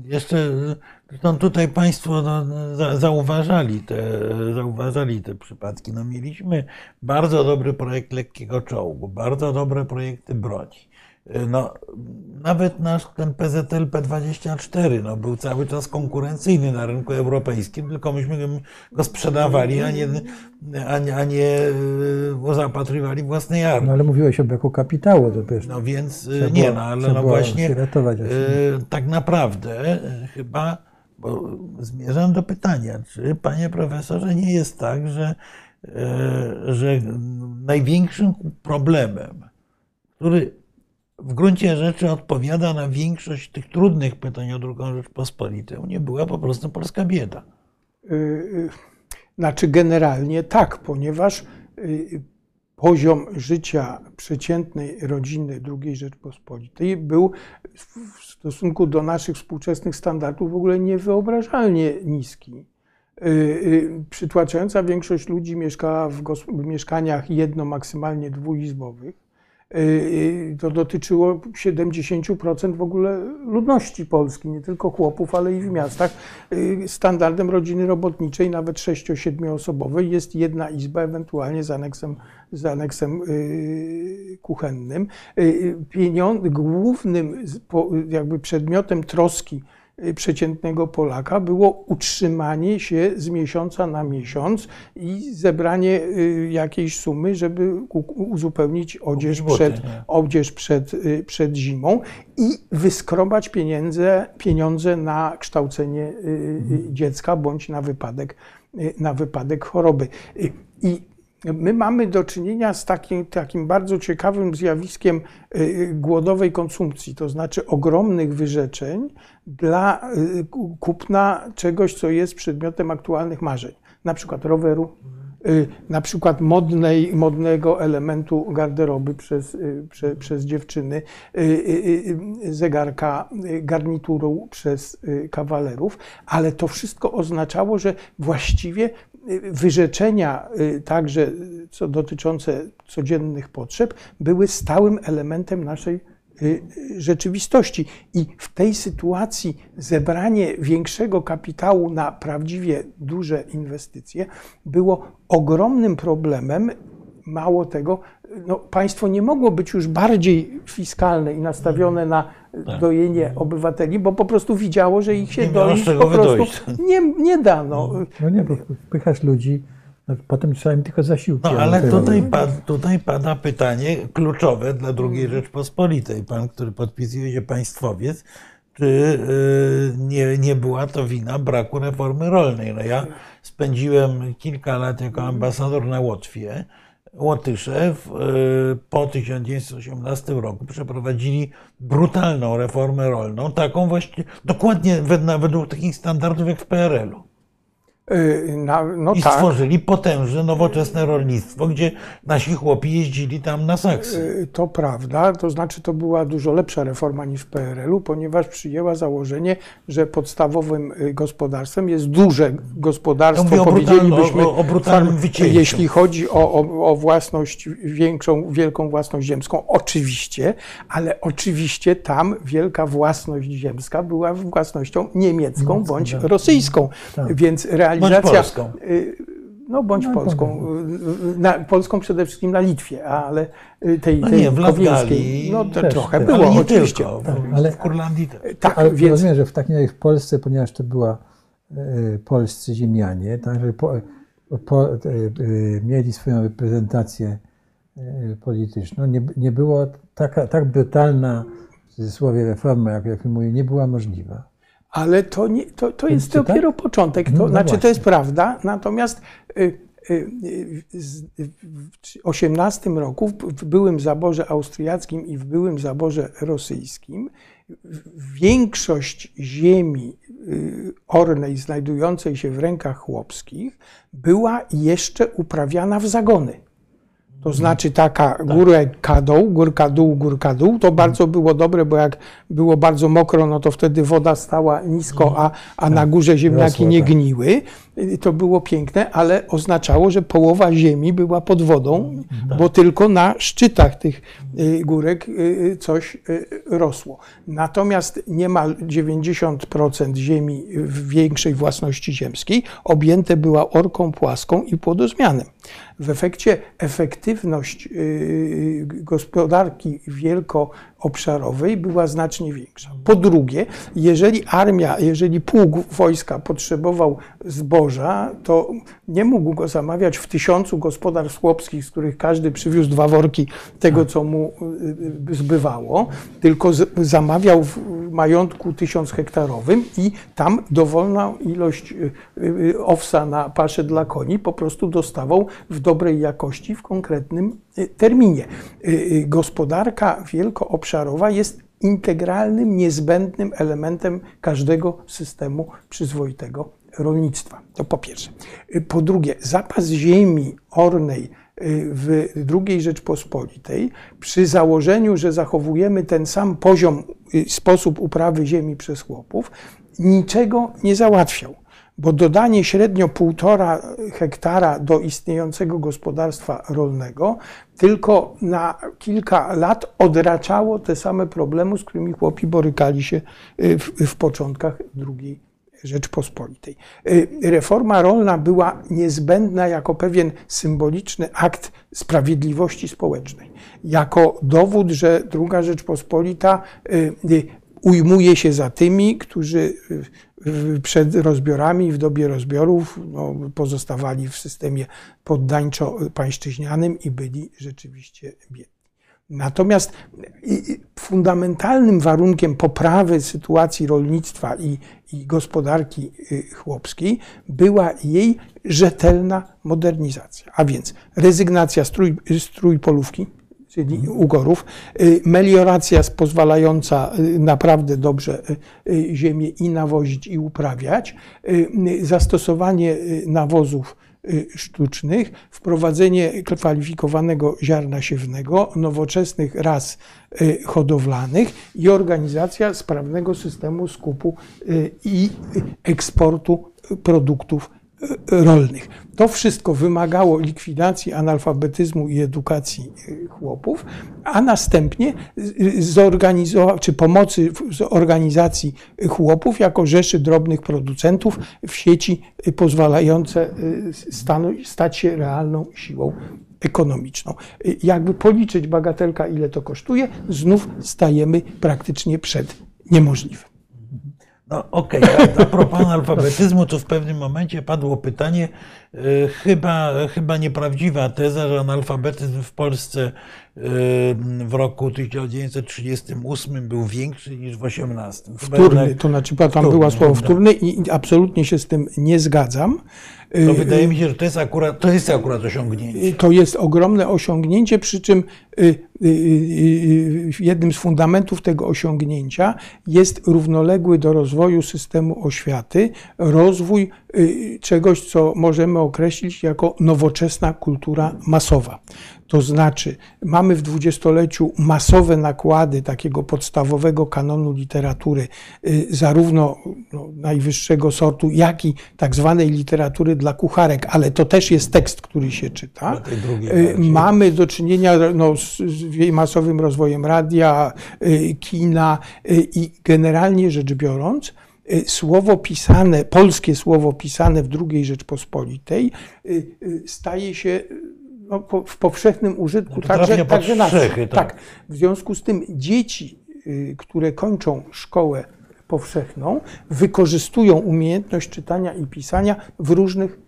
jeszcze y, zresztą tutaj Państwo no, za- zauważali te, zauważali te przypadki. No, mieliśmy bardzo dobry projekt lekkiego czołgu, bardzo dobre projekty broni. Y, No, nawet nasz ten PZL P24 no, był cały czas konkurencyjny na rynku europejskim, tylko myśmy go- sprzedawali, a nie, a nie, a nie y, zaopatrywali własnej armii. no ale mówiłeś o braku kapitału, to wiesz, No więc Trzeba nie, było- no ale no właśnie ratować, tak naprawdę chyba, bo zmierzam do pytania, czy panie profesorze nie jest tak, że, że największym problemem, który w gruncie rzeczy odpowiada na większość tych trudnych pytań o drugą Rzeczpospolitą, nie była po prostu polska bieda. Y, y, Znaczy generalnie tak, ponieważ y, poziom życia przeciętnej rodziny II Rzeczpospolitej był w stosunku do naszych współczesnych standardów w ogóle niewyobrażalnie niski. Przytłaczająca większość ludzi mieszkała w mieszkaniach jedno, maksymalnie dwuizbowych. Y, y, To dotyczyło 70% w ogóle ludności Polski, nie tylko chłopów, ale i w miastach. Y, Standardem rodziny robotniczej, nawet 6-7 osobowej, jest jedna izba, ewentualnie z aneksem, z aneksem kuchennym. Pieniądze, głównym jakby przedmiotem troski przeciętnego Polaka było utrzymanie się z miesiąca na miesiąc i zebranie y, jakiejś sumy, żeby uzupełnić odzież buty, przed, nie? odzież przed, y, przed zimą i wyskrobać pieniądze, pieniądze na kształcenie y, y, dziecka bądź na wypadek, y, na wypadek choroby. Y, I my mamy do czynienia z takim, takim bardzo ciekawym zjawiskiem y, głodowej konsumpcji, to znaczy ogromnych wyrzeczeń dla y, ku- kupna czegoś, co jest przedmiotem aktualnych marzeń, na przykład roweru, y, na przykład modnej, modnego elementu garderoby przez, y, prze, przez dziewczyny, y, y, y, zegarka, y, garnituru przez y, kawalerów, ale to wszystko oznaczało, że właściwie y, wyrzeczenia, y, także y, co dotyczące codziennych potrzeb, były stałym elementem naszej y, rzeczywistości. I w tej sytuacji zebranie większego kapitału na prawdziwie duże inwestycje było ogromnym problemem. Mało tego, no, państwo nie mogło być już bardziej fiskalne i nastawione na dojenie obywateli, bo po prostu widziało, że ich się Tak. Nie doić po prostu nie, nie da. No. no nie, bo wpychasz ludzi, no, potem trzeba im tylko zasiłki. No ale tutaj, pad, tutaj pada pytanie kluczowe dla II Rzeczpospolitej. Pan, który podpisuje się państwowiec, czy y, nie, nie była to wina braku reformy rolnej? No ja spędziłem kilka lat jako ambasador na Łotwie. Łotysze w, y, po 1918 roku przeprowadzili brutalną reformę rolną, taką właśnie dokładnie wed- według takich standardów jak w PRL-u. Y, no I tak. stworzyli potężne, nowoczesne rolnictwo, gdzie nasi chłopi jeździli tam na saksy. Y, To prawda, to znaczy to była dużo lepsza reforma niż w PRL-u, ponieważ przyjęła założenie, że podstawowym y, gospodarstwem jest duże Ja gospodarstwo, o powiedzielibyśmy, o- o farm- jeśli chodzi o, o, o własność, większą, wielką własność ziemską, oczywiście, ale oczywiście tam wielka własność ziemska była własnością niemiecką bądź tak. rosyjską, Tak. więc realizacja... polską. y, No bądź No, polską. Y, Na, polską przede wszystkim na Litwie, ale y, tej, No tej nie, w Latgalii no to też, trochę też. było, Ale oczywiście. tylko, w, Tak, ale- w Kurlandii też. Tak, Ale więc rozumiem, że w takim razie w Polsce, ponieważ to była e, polscy ziemianie, tak, że po, po, e, e, mieli swoją reprezentację polityczną, nie, nie było taka, tak brutalna w cudzysłowie reforma, jak, jak mówię, nie była możliwa. Ale to, nie, to, to jest czy tak? dopiero początek. To No znaczy, właśnie. to jest prawda, natomiast y, y, y, w 18 roku w, byłym zaborze austriackim i w byłym zaborze rosyjskim większość ziemi ornej znajdującej się w rękach chłopskich była jeszcze uprawiana w zagony. To znaczy taka górka dół, górka dół, górka dół. To bardzo było dobre, bo jak było bardzo mokro, no to wtedy woda stała nisko, a, a na górze ziemniaki nie tak. gniły. To było piękne, ale oznaczało, że połowa ziemi była pod wodą, bo tylko na szczytach tych y, górek y, coś y, rosło. Natomiast niemal 90% ziemi w większej własności ziemskiej objęte była orką płaską i płodozmianem. W efekcie efektywność gospodarki wielkoobszarowej była znacznie większa. Po drugie, jeżeli armia, jeżeli pułk wojska potrzebował zboża, to nie mógł go zamawiać w tysiącu gospodarstw chłopskich, z których każdy przywiózł dwa worki tego, co mu y, y, zbywało, tylko zamawiał w majątku tysiąc hektarowym i tam dowolną ilość y, owsa na paszę dla koni po prostu dostawał w dobrej jakości w konkretnym terminie. Y, y, Gospodarka wielkoobszarowa jest integralnym, niezbędnym elementem każdego systemu przyzwoitego rolnictwa. To po pierwsze. Y, Po drugie, zapas ziemi ornej w II Rzeczpospolitej, przy założeniu, że zachowujemy ten sam poziom, sposób uprawy ziemi przez chłopów, niczego nie załatwiał bo dodanie średnio półtora hektara do istniejącego gospodarstwa rolnego tylko na kilka lat odraczało te same problemy, z którymi chłopi borykali się y, w, w początkach II Rzeczpospolitej. Y, Reforma rolna była niezbędna jako pewien symboliczny akt sprawiedliwości społecznej, jako dowód, że II Rzeczpospolita y, ujmuje się za tymi, którzy przed rozbiorami, w dobie rozbiorów no, pozostawali w systemie poddańczo-pańszczyźnianym i byli rzeczywiście biedni. Natomiast fundamentalnym warunkiem poprawy sytuacji rolnictwa i, i gospodarki y, chłopskiej była jej rzetelna modernizacja, a więc rezygnacja z, z trójpolówki, czyli ugorów, y, melioracja pozwalająca y, naprawdę dobrze y, ziemię i nawozić i uprawiać, zastosowanie nawozów sztucznych, wprowadzenie kwalifikowanego ziarna siewnego, nowoczesnych ras hodowlanych i organizacja sprawnego systemu skupu i eksportu produktów rolnych. To wszystko wymagało likwidacji analfabetyzmu i edukacji y, chłopów, a następnie zorganizował, czy pomocy z organizacji chłopów jako rzeszy drobnych producentów w sieci pozwalające stanu, stać się realną siłą ekonomiczną. Jakby policzyć bagatelka, ile to kosztuje, znów stajemy praktycznie przed niemożliwym. No okej, a, a propos analfabetyzmu, to w pewnym momencie padło pytanie, chyba, chyba nieprawdziwa teza, że analfabetyzm w Polsce y, w roku 1938 był większy niż w 18. Chyba Wtórny, jednak- to znaczy tam Wtórny, było słowo wtórny i absolutnie się z tym nie zgadzam. To Y, wydaje mi się, że to jest akurat, to jest akurat osiągnięcie. To jest ogromne osiągnięcie, przy czym y, y, y, y, jednym z fundamentów tego osiągnięcia jest równoległy do rozwoju systemu oświaty rozwój y, czegoś, co możemy określić jako nowoczesna kultura masowa. To znaczy, mamy w dwudziestoleciu masowe nakłady takiego podstawowego kanonu literatury, y, zarówno no, najwyższego sortu, jak i tak zwanej literatury dla kucharek, ale to też jest tekst, który się czyta. Y. Mamy do czynienia no, z, z masowym rozwojem radia, y, kina y, i generalnie rzecz biorąc, y, słowo pisane, polskie słowo pisane w II Rzeczpospolitej y, y, staje się y, no, w powszechnym użytku trafia także, także na wsi. strzechy, tak. tak. W związku z tym dzieci, y, które kończą szkołę powszechną, wykorzystują umiejętność czytania i pisania w różnych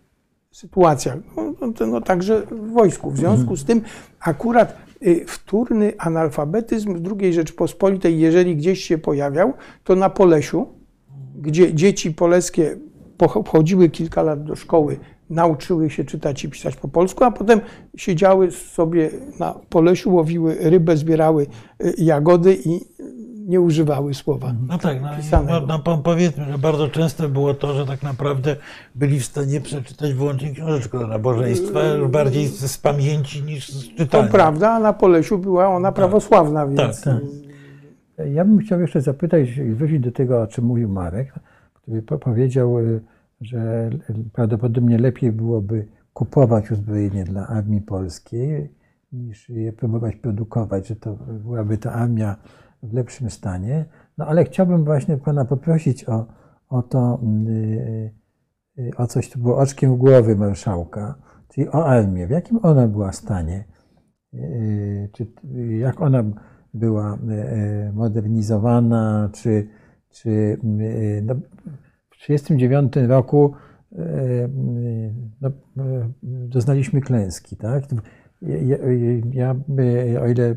sytuacjach. No, no, no, także w wojsku. W związku z tym akurat y, wtórny analfabetyzm w II Rzeczpospolitej, jeżeli gdzieś się pojawiał, to na Polesiu, gdzie dzieci polskie chodziły kilka lat do szkoły, nauczyły się czytać i pisać po polsku, a potem siedziały sobie na Polesiu, łowiły rybę, zbierały y, jagody i nie używały słowa. No tak, no, no, no po- powiedzmy, że bardzo często było to, że tak naprawdę byli w stanie przeczytać wyłącznie książeczkę do nabożeństwa, już bardziej z, z pamięci niż z To czytania. prawda, a na Polesiu była ona prawosławna, więc tak. Ja bym chciał jeszcze zapytać i wrócić do tego, o czym mówił Marek, który po- powiedział, y, że prawdopodobnie lepiej byłoby kupować uzbrojenie dla armii polskiej, niż je próbować produkować, że to byłaby ta armia w lepszym stanie. No ale chciałbym właśnie pana poprosić o, o to, y, y, o coś, co było oczkiem głowy marszałka, czyli o armię. W jakim ona była stanie? Czy, jak ona była y, modernizowana, czy, czy y, no, w 1939 roku no, doznaliśmy klęski, tak? Ja, ja, o ile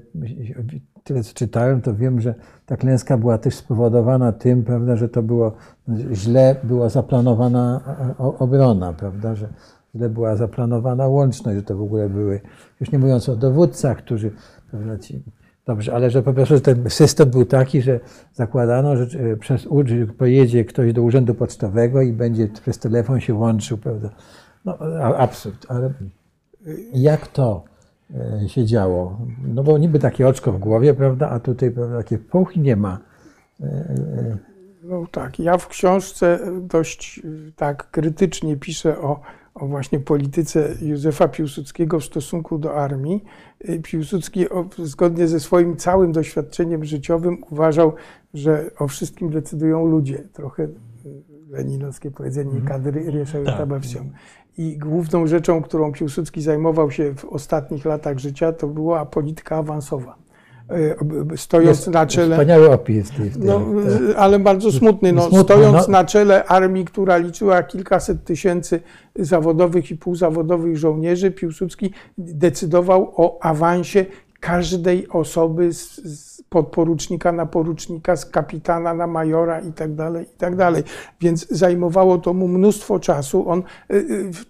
tyle co czytałem, to wiem, że ta klęska była też spowodowana tym, prawda, że to było źle była zaplanowana obrona, prawda, że źle była zaplanowana łączność, że to w ogóle były, już nie mówiąc o dowódcach, którzy, prawda, ci, dobrze, ale że po prostu ten system był taki, że zakładano, że e, przez pojedzie ktoś do urzędu pocztowego i będzie przez telefon się łączył, prawda. No, absurd, ale jak to e, się działo? No bo niby takie oczko w głowie, prawda, a tutaj prawda, takie puch nie ma. No tak, ja w książce dość tak krytycznie piszę o, o właśnie polityce Józefa Piłsudskiego w stosunku do armii. Y, Piłsudski zgodnie ze swoim całym doświadczeniem życiowym uważał, że o wszystkim decydują ludzie. Trochę y, leninowskie powiedzenie kadry rieszają Tak. wsią. I główną rzeczą, którą Piłsudski zajmował się w ostatnich latach życia, to była polityka awansowa. Ob- Stojąc Jest na czele... Wspaniały opis tej, tej, No, tej, ale bardzo smutny. No, Smutny, stojąc no. na czele armii, która liczyła kilkaset tysięcy zawodowych i półzawodowych żołnierzy, Piłsudski decydował o awansie każdej osoby z, z podporucznika na porucznika, z kapitana na majora i tak dalej, i tak dalej. Więc zajmowało to mu mnóstwo czasu. On y,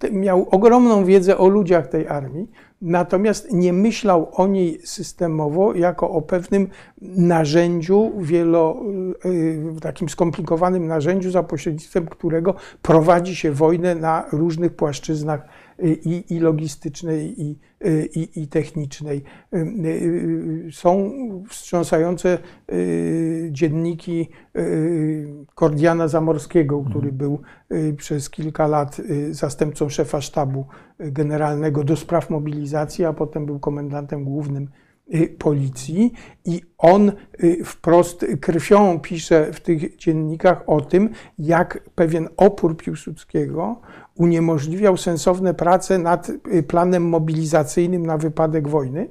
y, miał ogromną wiedzę o ludziach tej armii, natomiast nie myślał o niej systemowo jako o pewnym narzędziu, wielo, y, takim skomplikowanym narzędziu, za pośrednictwem którego prowadzi się wojnę na różnych płaszczyznach y, i, i logistycznej, i, y, i, i technicznej. Y, y, Są wstrząsające y, dzienniki y, Kordiana Zamorskiego, który był y, przez kilka lat y, zastępcą szefa sztabu y, generalnego do spraw mobilizacji, a potem był komendantem głównym y, policji i on y, wprost krwią pisze w tych dziennikach o tym, jak pewien opór Piłsudskiego uniemożliwiał sensowne prace nad y, planem mobilizacyjnym na wypadek wojny.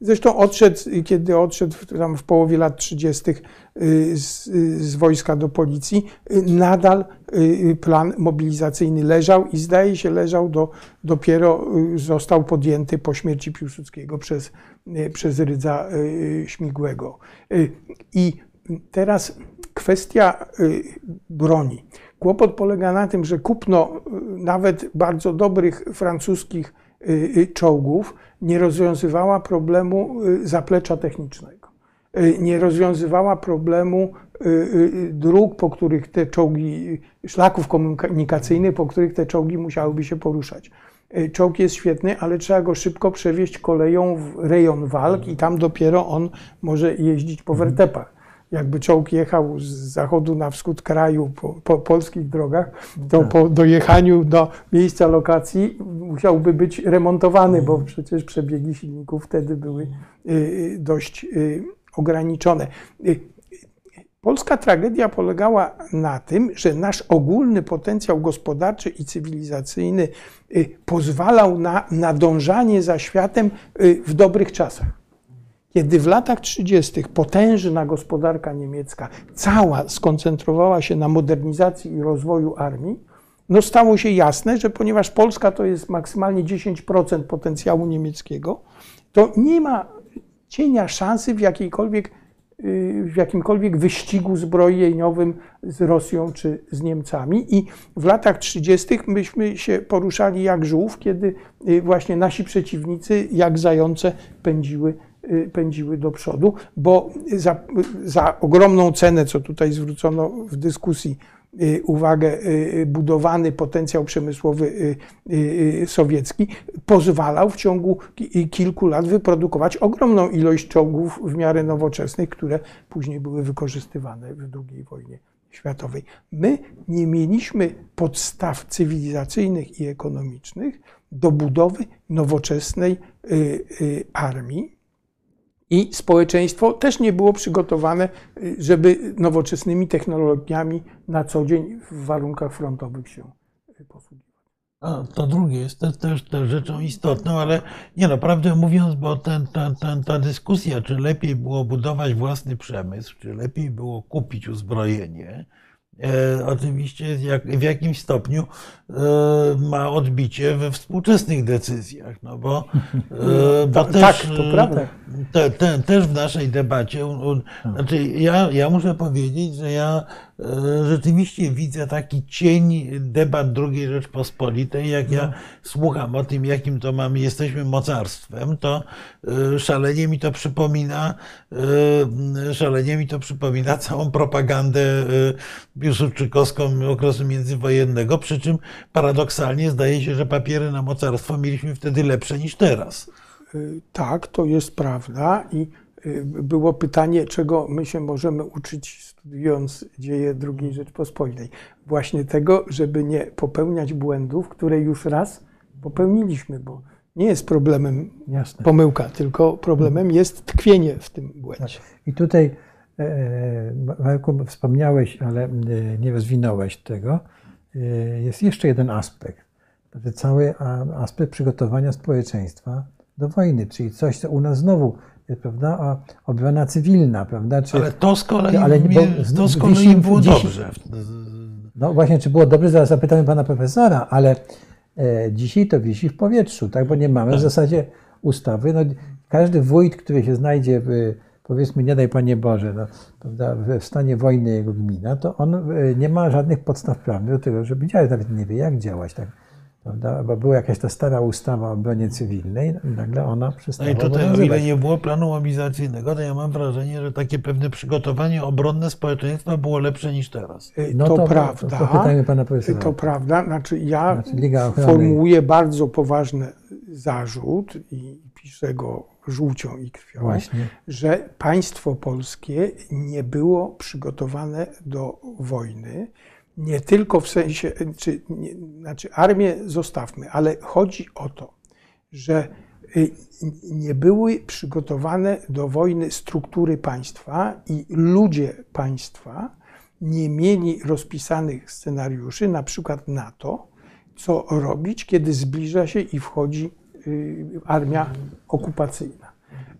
Zresztą odszedł, kiedy odszedł tam w połowie lat 30. y, z, y, z wojska do policji, y, nadal y, plan mobilizacyjny leżał i zdaje się leżał do, dopiero y, został podjęty po śmierci Piłsudskiego przez, y, przez Rydza y, Śmigłego. Y, I teraz kwestia y, broni. Kłopot polega na tym, że kupno y, nawet bardzo dobrych francuskich y, y, czołgów nie rozwiązywała problemu zaplecza technicznego. Nie rozwiązywała problemu dróg, po których te czołgi, szlaków komunikacyjnych, po których te czołgi musiałyby się poruszać. Czołg jest świetny, ale trzeba go szybko przewieźć koleją w rejon walk i tam dopiero on może jeździć po wertepach jakby czołg jechał z zachodu na wschód kraju po, po polskich drogach, to po dojechaniu do miejsca lokacji musiałby być remontowany, bo przecież przebiegi silników wtedy były y, y, dość y, ograniczone. Polska tragedia polegała na tym, że nasz ogólny potencjał gospodarczy i cywilizacyjny pozwalał na nadążanie za światem w dobrych czasach. Kiedy w latach 30. potężna gospodarka niemiecka cała skoncentrowała się na modernizacji i rozwoju armii, no stało się jasne, że ponieważ Polska to jest maksymalnie 10% potencjału niemieckiego, to nie ma cienia szansy w jakiejkolwiek y, w jakimkolwiek wyścigu zbrojeniowym z Rosją czy z Niemcami. I w latach 30. myśmy się poruszali jak żółw, kiedy y, właśnie nasi przeciwnicy jak zające pędziły pędziły do przodu, bo za, za ogromną cenę, co tutaj zwrócono w dyskusji y, uwagę, y, budowany potencjał przemysłowy y, y, sowiecki pozwalał w ciągu ki- kilku lat wyprodukować ogromną ilość czołgów w miarę nowoczesnych, które później były wykorzystywane w II wojnie światowej. My nie mieliśmy podstaw cywilizacyjnych i ekonomicznych do budowy nowoczesnej y, y, armii. I społeczeństwo też nie było przygotowane, y, żeby nowoczesnymi technologiami na co dzień w warunkach frontowych się y, posługiwać. To drugie jest też, też, też rzeczą istotną, ale nie no, prawdę mówiąc, bo ten, ten, ten, ta dyskusja, czy lepiej było budować własny przemysł, czy lepiej było kupić uzbrojenie, oczywiście jak, w jakimś stopniu e, ma odbicie we współczesnych decyzjach, no bo, e, bo Tak, też, tak, to e, prawda. te, te, też w naszej debacie, znaczy ja, ja muszę powiedzieć, że ja e, rzeczywiście widzę taki cień debat II Rzeczpospolitej, jak ja słucham o tym, jakim to mamy, jesteśmy mocarstwem, to e, szalenie mi to przypomina, e, szalenie mi to przypomina całą propagandę e, piłsudczykowską okresu międzywojennego, przy czym paradoksalnie zdaje się, że papiery na mocarstwo mieliśmy wtedy lepsze niż teraz. Tak, to jest prawda i było pytanie, czego my się możemy uczyć studiując dzieje II Rzeczpospolitej. Właśnie tego, żeby nie popełniać błędów, które już raz popełniliśmy, bo nie jest problemem Jasne. pomyłka, tylko problemem jest tkwienie w tym błędzie. I tutaj, e, Marku, wspomniałeś, ale e, nie rozwinąłeś tego. E, Jest jeszcze jeden aspekt. Znaczy cały aspekt przygotowania społeczeństwa do wojny, czyli coś, co u nas znowu prawda, a obrona cywilna, prawda? Czy, Ale to z kolei, Ale nie, bo to z kolei było dobrze. No właśnie, czy było dobrze, zaraz zapytamy pana profesora, ale e, dzisiaj to wisi w powietrzu, tak? bo nie mamy w zasadzie ustawy. No, każdy wójt, który się znajdzie, w, powiedzmy, nie daj Panie Boże, no, prawda, w w stanie wojny jego gmina, to on e, nie ma żadnych podstaw prawnych do tego, żeby działać, nawet nie wie, jak działać. Tak? Prawda? Bo była jakaś ta stara ustawa o obronie cywilnej, nagle ona No przestała i tutaj, o ile nie było planu mobilizacyjnego, to ja mam wrażenie, że takie pewne przygotowanie obronne społeczeństwa było lepsze niż teraz. Y, No to, to- prawda. to pytajmy pana profesora. To prawda. Znaczy ja Znaczy formułuję bardzo poważny zarzut i piszę go żółcią i krwią, Właśnie. że państwo polskie nie było przygotowane do wojny. Nie tylko w sensie, czy, nie, znaczy armię zostawmy, ale chodzi o to, że y, nie były przygotowane do wojny struktury państwa i ludzie państwa nie mieli rozpisanych scenariuszy, na przykład na to, co robić, kiedy zbliża się i wchodzi y, armia okupacyjna.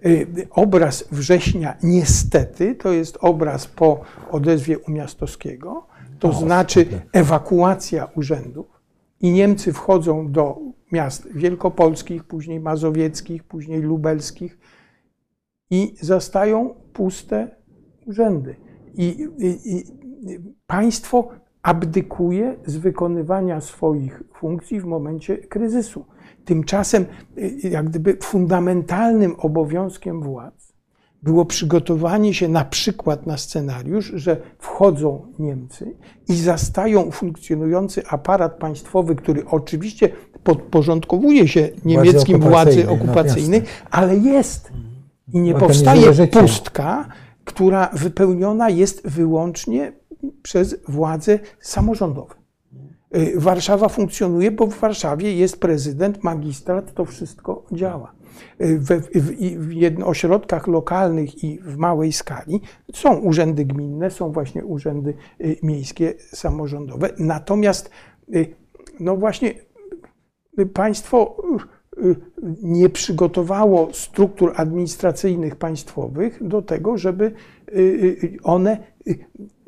Y, Obraz września, niestety, to jest obraz po odezwie Umiastowskiego, to znaczy ewakuacja urzędów i Niemcy wchodzą do miast wielkopolskich, później mazowieckich, później lubelskich i zastają puste urzędy. I, i, i państwo abdykuje z wykonywania swoich funkcji w momencie kryzysu. Tymczasem, y, jak gdyby fundamentalnym obowiązkiem władz było przygotowanie się na przykład na scenariusz, że wchodzą Niemcy i zastają funkcjonujący aparat państwowy, który oczywiście podporządkowuje się niemieckim władzy okupacyjnej, no ale jest. I nie powstaje pustka, która wypełniona jest wyłącznie przez władze samorządowe. Y, Warszawa funkcjonuje, bo w Warszawie jest prezydent, magistrat, to wszystko działa. Y, w, w ośrodkach lokalnych i w małej skali są urzędy gminne, są właśnie urzędy y, miejskie, samorządowe. Natomiast, y, no właśnie, państwo nie przygotowało struktur administracyjnych państwowych do tego, żeby one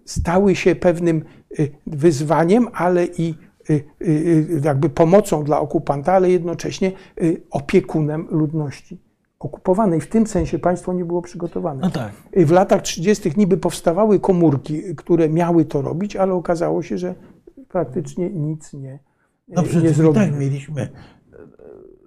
stały się pewnym wyzwaniem, ale i jakby pomocą dla okupanta, ale jednocześnie y, opiekunem ludności okupowanej. W tym sensie państwo nie było przygotowane. No tak. Y, W latach 30. niby powstawały komórki, które miały to robić, ale okazało się, że praktycznie nic nie, No nie zrobiły. tak mieliśmy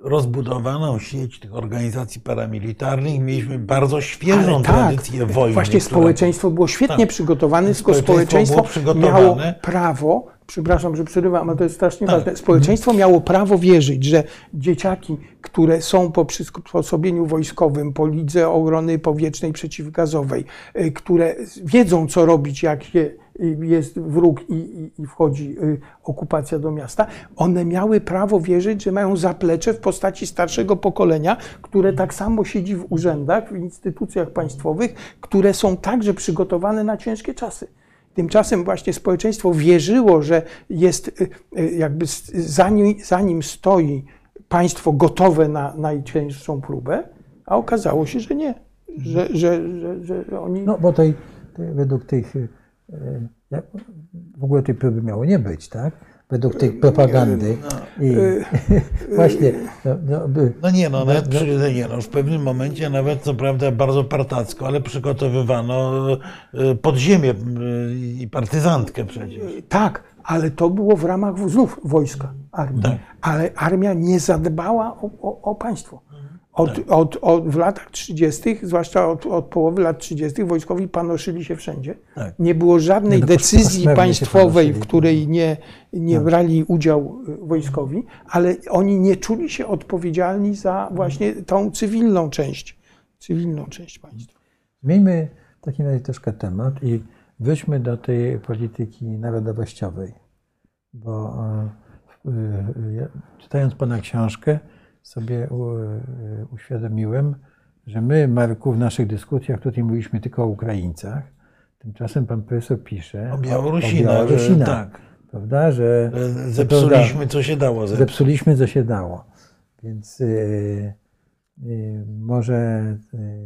rozbudowaną sieć tych organizacji paramilitarnych. Mieliśmy bardzo świeżą tak, tradycję wojny. Właśnie która- społeczeństwo było świetnie Tak. przygotowane, tylko Społeczeństwo społeczeństwo miało prawo, przepraszam, że przerywam, ale to jest strasznie Tak. ważne, społeczeństwo miało prawo wierzyć, że dzieciaki, które są po przysposobieniu wojskowym, po lidze obrony powietrznej przeciwgazowej, y, które wiedzą, co robić, jak y, jest wróg i, i, i wchodzi y, okupacja do miasta, one miały prawo wierzyć, że mają zaplecze w postaci starszego pokolenia, które tak samo siedzi w urzędach, w instytucjach państwowych, które są także przygotowane na ciężkie czasy. Tymczasem właśnie społeczeństwo wierzyło, że jest y, y, jakby s- zanim, zanim stoi państwo gotowe na najcięższą próbę, a okazało się, że nie. Że, że, że, że oni. No bo tej, tej, według tych, w ogóle tej próby miało nie być, tak? Według tej propagandy. I właśnie, no, no, by, No nie, no, nawet przy, nie, no, w pewnym momencie nawet, co prawda, bardzo partacko, ale przygotowywano podziemie i partyzantkę przecież. Tak, ale to było w ramach znów wojska, armii. Tak. Ale armia nie zadbała o, o, o państwo. Od, od, od, w latach 30., zwłaszcza od, od połowy lat 30., wojskowi panoszyli się wszędzie. Tak. Nie było żadnej Nie, no, decyzji państwowej, w której nie, nie brali udział y, wojskowi, ale oni nie czuli się odpowiedzialni za właśnie tą cywilną część, cywilną część państwa. Zmieńmy w takim razie troszkę temat i wróćmy do tej polityki narodowościowej. Bo e, e, czytając Pana książkę, sobie e, uświadomiłem, że my, Marku, w naszych dyskusjach tutaj mówiliśmy tylko o Ukraińcach. Tymczasem Pan profesor pisze O Białorusinach, o Białorusinach tak. prawda, że Że Zepsuliśmy, co się dało zepsuć. zepsuliśmy, co się dało. Więc y, może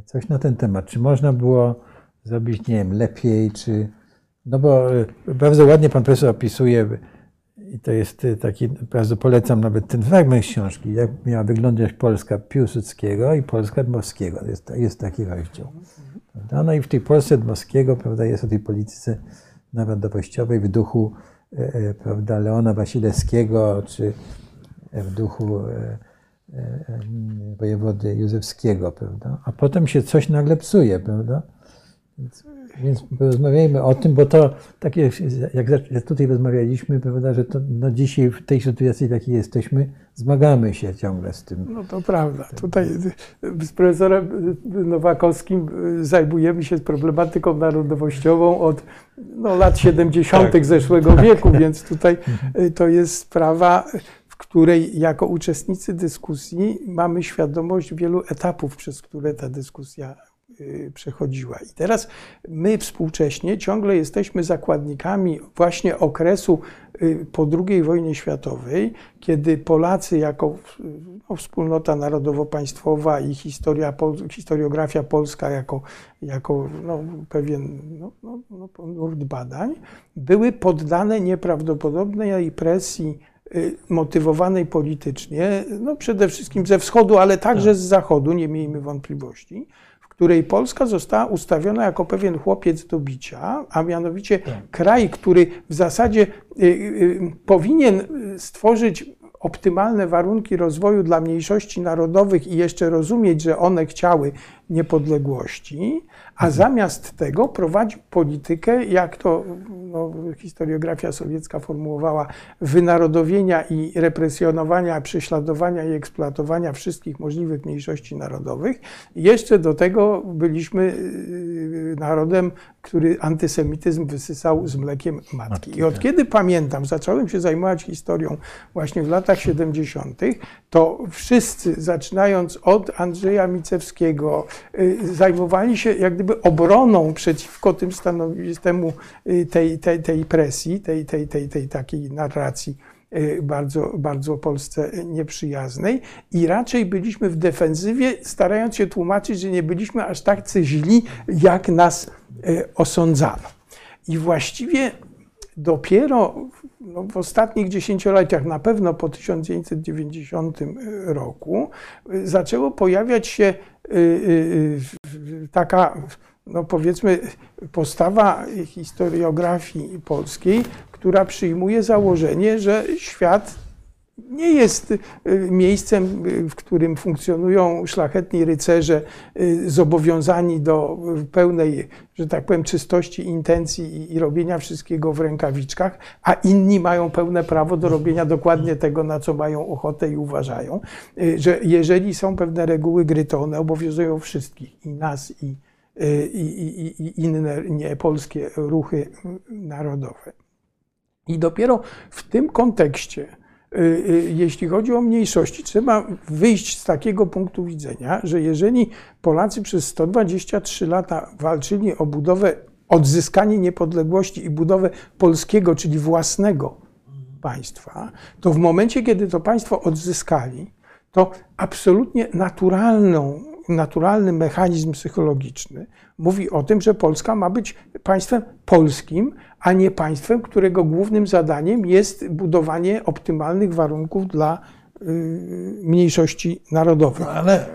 coś na ten temat. Czy można było zrobić, nie wiem, lepiej, czy. No bo bardzo ładnie pan profesor opisuje, i to jest y, taki, bardzo polecam nawet ten fragment książki, jak miała wyglądać Polska Piłsudskiego i Polska Dmowskiego. Jest, jest taki rozdział. Prawda? No i w tej Polsce Dmowskiego prawda, jest o tej polityce narodowościowej w duchu e, e, prawda, Leona Wasilewskiego, czy w duchu e, e, wojewody Józefskiego, prawda? A potem się coś nagle psuje, prawda? Więc, więc porozmawiajmy o tym, bo to tak jak, tutaj rozmawialiśmy, prawda, że to, no dzisiaj w tej sytuacji, w jakiej jesteśmy, zmagamy się ciągle z tym. No to prawda. Tutaj z profesorem Nowakowskim zajmujemy się problematyką narodowościową od no, lat 70. Tak. zeszłego wieku, więc tutaj to jest sprawa, w której jako uczestnicy dyskusji mamy świadomość wielu etapów, przez które ta dyskusja przechodziła. I teraz my współcześnie ciągle jesteśmy zakładnikami właśnie okresu y, po II wojnie światowej, kiedy Polacy jako y, no, wspólnota narodowo-państwowa i historia, historiografia polska jako, jako no, pewien no, no, no, nurt badań, były poddane nieprawdopodobnej presji y, motywowanej politycznie, no przede wszystkim ze wschodu, ale także z zachodu, nie miejmy wątpliwości, której Polska została ustawiona jako pewien chłopiec do bicia, a mianowicie kraj, który w zasadzie y, y, powinien stworzyć optymalne warunki rozwoju dla mniejszości narodowych i jeszcze rozumieć, że one chciały niepodległości, a zamiast tego prowadzi politykę, jak to no, historiografia sowiecka formułowała, wynarodowienia i represjonowania, prześladowania i eksploatowania wszystkich możliwych mniejszości narodowych. Jeszcze do tego byliśmy y, narodem, który antysemityzm wysysał z mlekiem matki. I od kiedy pamiętam, zacząłem się zajmować historią właśnie w latach 70., to wszyscy, zaczynając od Andrzeja Micewskiego, y, zajmowali się jak gdyby obroną przeciwko tym temu, y, tej, tej, tej presji, tej, tej, tej, tej takiej narracji y, bardzo, bardzo Polsce nieprzyjaznej i raczej byliśmy w defensywie, starając się tłumaczyć, że nie byliśmy aż tak źli, jak nas osądzano. I właściwie dopiero no, w ostatnich dziesięcioleciach, na pewno po 1990 roku, y, zaczęło pojawiać się y, y, y, taka, no powiedzmy, postawa historiografii polskiej, która przyjmuje założenie, że świat nie jest y, miejscem, y, w którym funkcjonują szlachetni rycerze y, zobowiązani do pełnej, że tak powiem, czystości intencji i robienia wszystkiego w rękawiczkach, a inni mają pełne prawo do robienia dokładnie tego, na co mają ochotę i uważają, że jeżeli są pewne reguły gry, to one obowiązują wszystkich, i nas, i, i, i, i inne niepolskie ruchy narodowe. I dopiero w tym kontekście, jeśli chodzi o mniejszości, trzeba wyjść z takiego punktu widzenia, że jeżeli Polacy przez 123 lata walczyli o budowę, odzyskanie niepodległości i budowę polskiego, czyli własnego państwa, to w momencie, kiedy to państwo odzyskali, to absolutnie naturalną, naturalny mechanizm psychologiczny mówi o tym, że Polska ma być państwem polskim, a nie państwem, którego głównym zadaniem jest budowanie optymalnych warunków dla y, mniejszości narodowych. No ale,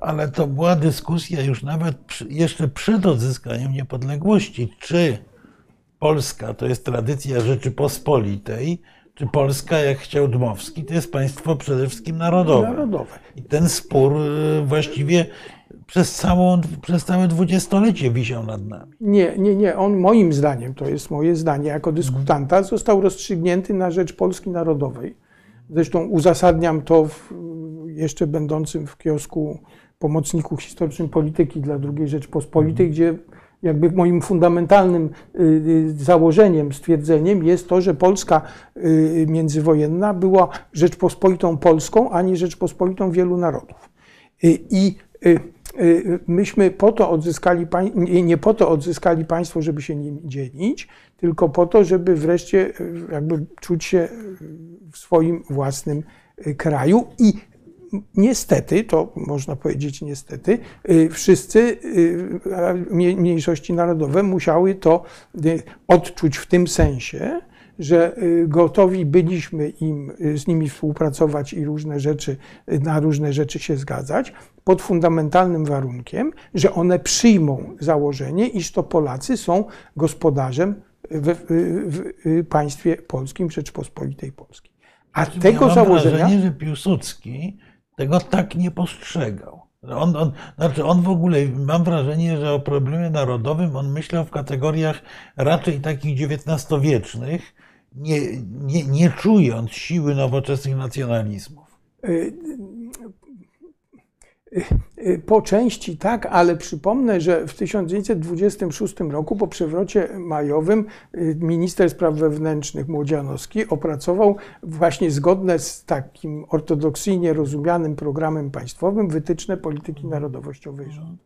ale to była dyskusja już nawet przy, jeszcze przed odzyskaniem niepodległości, czy Polska to jest tradycja Rzeczypospolitej, czy Polska, jak chciał Dmowski, to jest państwo przede wszystkim narodowe. Narodowe. I ten spór y, właściwie przez, całą, przez całe dwudziestolecie wisiał nad nami. Nie, nie, nie. On moim zdaniem, to jest moje zdanie jako dyskutanta, został rozstrzygnięty na rzecz Polski Narodowej. Zresztą uzasadniam to w, jeszcze będącym w kiosku pomocniku historycznym polityki dla II Rzeczpospolitej, gdzie jakby moim fundamentalnym y, y, założeniem, stwierdzeniem jest to, że Polska y, międzywojenna była Rzeczpospolitą Polską, a nie Rzeczpospolitą wielu narodów. I myśmy po to odzyskali, nie po to odzyskali państwo, żeby się nim dzielić, tylko po to, żeby wreszcie jakby czuć się w swoim własnym kraju i niestety, to można powiedzieć niestety, y, wszyscy y, mniejszości narodowe musiały to y, odczuć w tym sensie, że gotowi byliśmy im, z nimi współpracować i różne rzeczy, na różne rzeczy się zgadzać, pod fundamentalnym warunkiem, że one przyjmą założenie, iż to Polacy są gospodarzem w, w, w państwie polskim, Rzeczpospolitej Polskiej. A znaczy, tego założenia. Wrażenie, że Piłsudski tego tak nie postrzegał. On, on, znaczy on w ogóle, mam wrażenie, że o problemie narodowym on myślał w kategoriach raczej takich XIX-wiecznych, nie, nie, nie czując siły nowoczesnych nacjonalizmów. Y, Y, po części tak, ale przypomnę, że w 1926 roku po przewrocie majowym y, minister spraw wewnętrznych Młodzianowski opracował właśnie zgodne z takim ortodoksyjnie rozumianym programem państwowym wytyczne polityki narodowościowej rządu.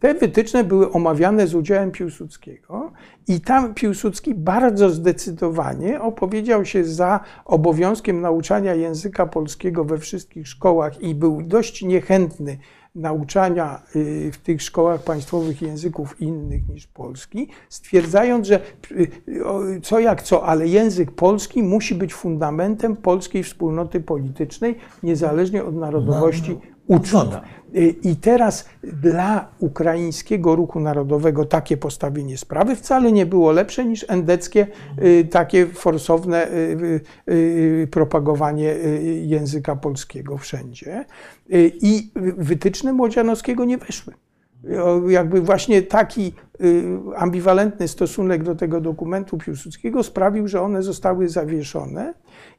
Te wytyczne były omawiane z udziałem Piłsudskiego i tam Piłsudski bardzo zdecydowanie opowiedział się za obowiązkiem nauczania języka polskiego we wszystkich szkołach i był dość niechętny nauczania y, w tych szkołach państwowych języków innych niż polski, stwierdzając, że y, co jak co, ale język polski musi być fundamentem polskiej wspólnoty politycznej, niezależnie od narodowości no, no, uczniów. Y, I teraz dla ukraińskiego ruchu narodowego takie postawienie sprawy wcale nie było lepsze niż endeckie takie forsowne propagowanie języka polskiego wszędzie. I wytyczne Młodzianowskiego nie weszły. Jakby właśnie taki ambiwalentny stosunek do tego dokumentu Piłsudskiego sprawił, że one zostały zawieszone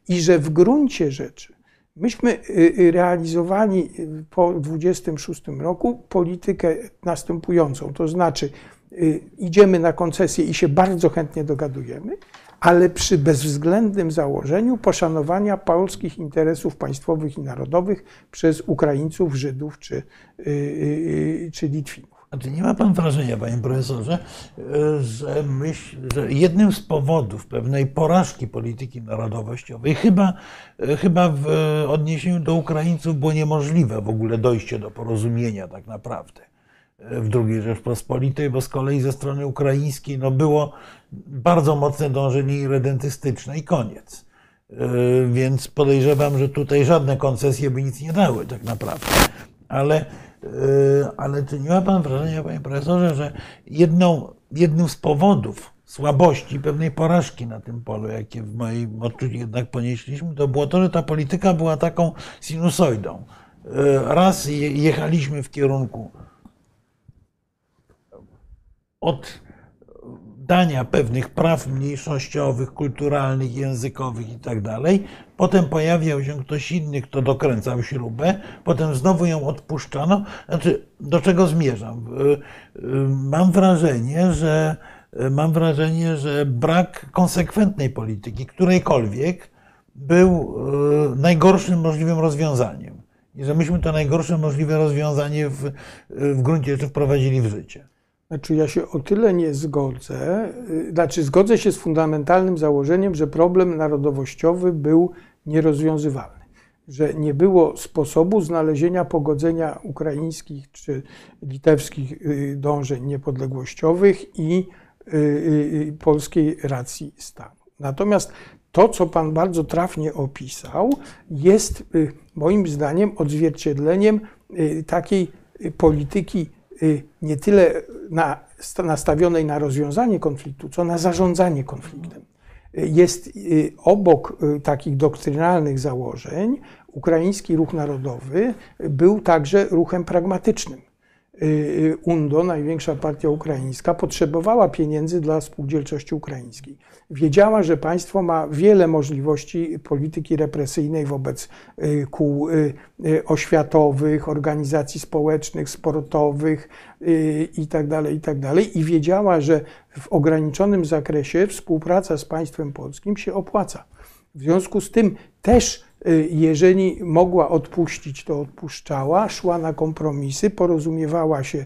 i że w gruncie rzeczy myśmy realizowali po 26 roku politykę następującą, to znaczy idziemy na koncesję i się bardzo chętnie dogadujemy, ale przy bezwzględnym założeniu poszanowania polskich interesów państwowych i narodowych przez Ukraińców, Żydów czy, czy Litwinów. Znaczy nie ma pan wrażenia, panie profesorze, że, myśl, że jednym z powodów pewnej porażki polityki narodowościowej, chyba, chyba w odniesieniu do Ukraińców było niemożliwe w ogóle dojście do porozumienia tak naprawdę w II Rzeczpospolitej, bo z kolei ze strony ukraińskiej no było bardzo mocne dążenie redentystyczne i koniec. E, więc podejrzewam, że tutaj żadne koncesje by nic nie dały tak naprawdę. Ale, e, ale czy nie ma pan wrażenia, panie profesorze, że jedną, jednym z powodów słabości, pewnej porażki na tym polu, jakie w moim odczuciu jednak ponieśliśmy, to było to, że ta polityka była taką sinusoidą. E, Raz je- jechaliśmy w kierunku od dania pewnych praw mniejszościowych, kulturalnych, językowych i tak. Potem pojawiał się ktoś inny, kto dokręcał śrubę, potem znowu ją odpuszczano. Znaczy, do czego zmierzam? Y, y, Mam wrażenie, że mam wrażenie, że brak konsekwentnej polityki, którejkolwiek, był y, najgorszym możliwym rozwiązaniem. I że myśmy to najgorsze możliwe rozwiązanie w, w gruncie rzeczy wprowadzili w życie. Znaczy, ja się o tyle nie zgodzę, y, znaczy zgodzę się z fundamentalnym założeniem, że problem narodowościowy był nierozwiązywalny. Że nie było sposobu znalezienia pogodzenia ukraińskich czy litewskich y, dążeń niepodległościowych i y, polskiej racji stanu. Natomiast to, co Pan bardzo trafnie opisał, jest moim zdaniem odzwierciedleniem takiej polityki nie tyle na, sta- nastawionej na rozwiązanie konfliktu, co na zarządzanie konfliktem. Y, Jest y, obok y, takich doktrynalnych założeń, ukraiński ruch narodowy był także ruchem pragmatycznym. Y, y, UNDO, największa partia ukraińska, potrzebowała pieniędzy dla spółdzielczości ukraińskiej. Wiedziała, że państwo ma wiele możliwości polityki represyjnej wobec y, kół oświatowych, organizacji społecznych, sportowych itd., itd. I wiedziała, że w ograniczonym zakresie współpraca z państwem polskim się opłaca. W związku z tym też, jeżeli mogła odpuścić, to odpuszczała, szła na kompromisy, porozumiewała się y,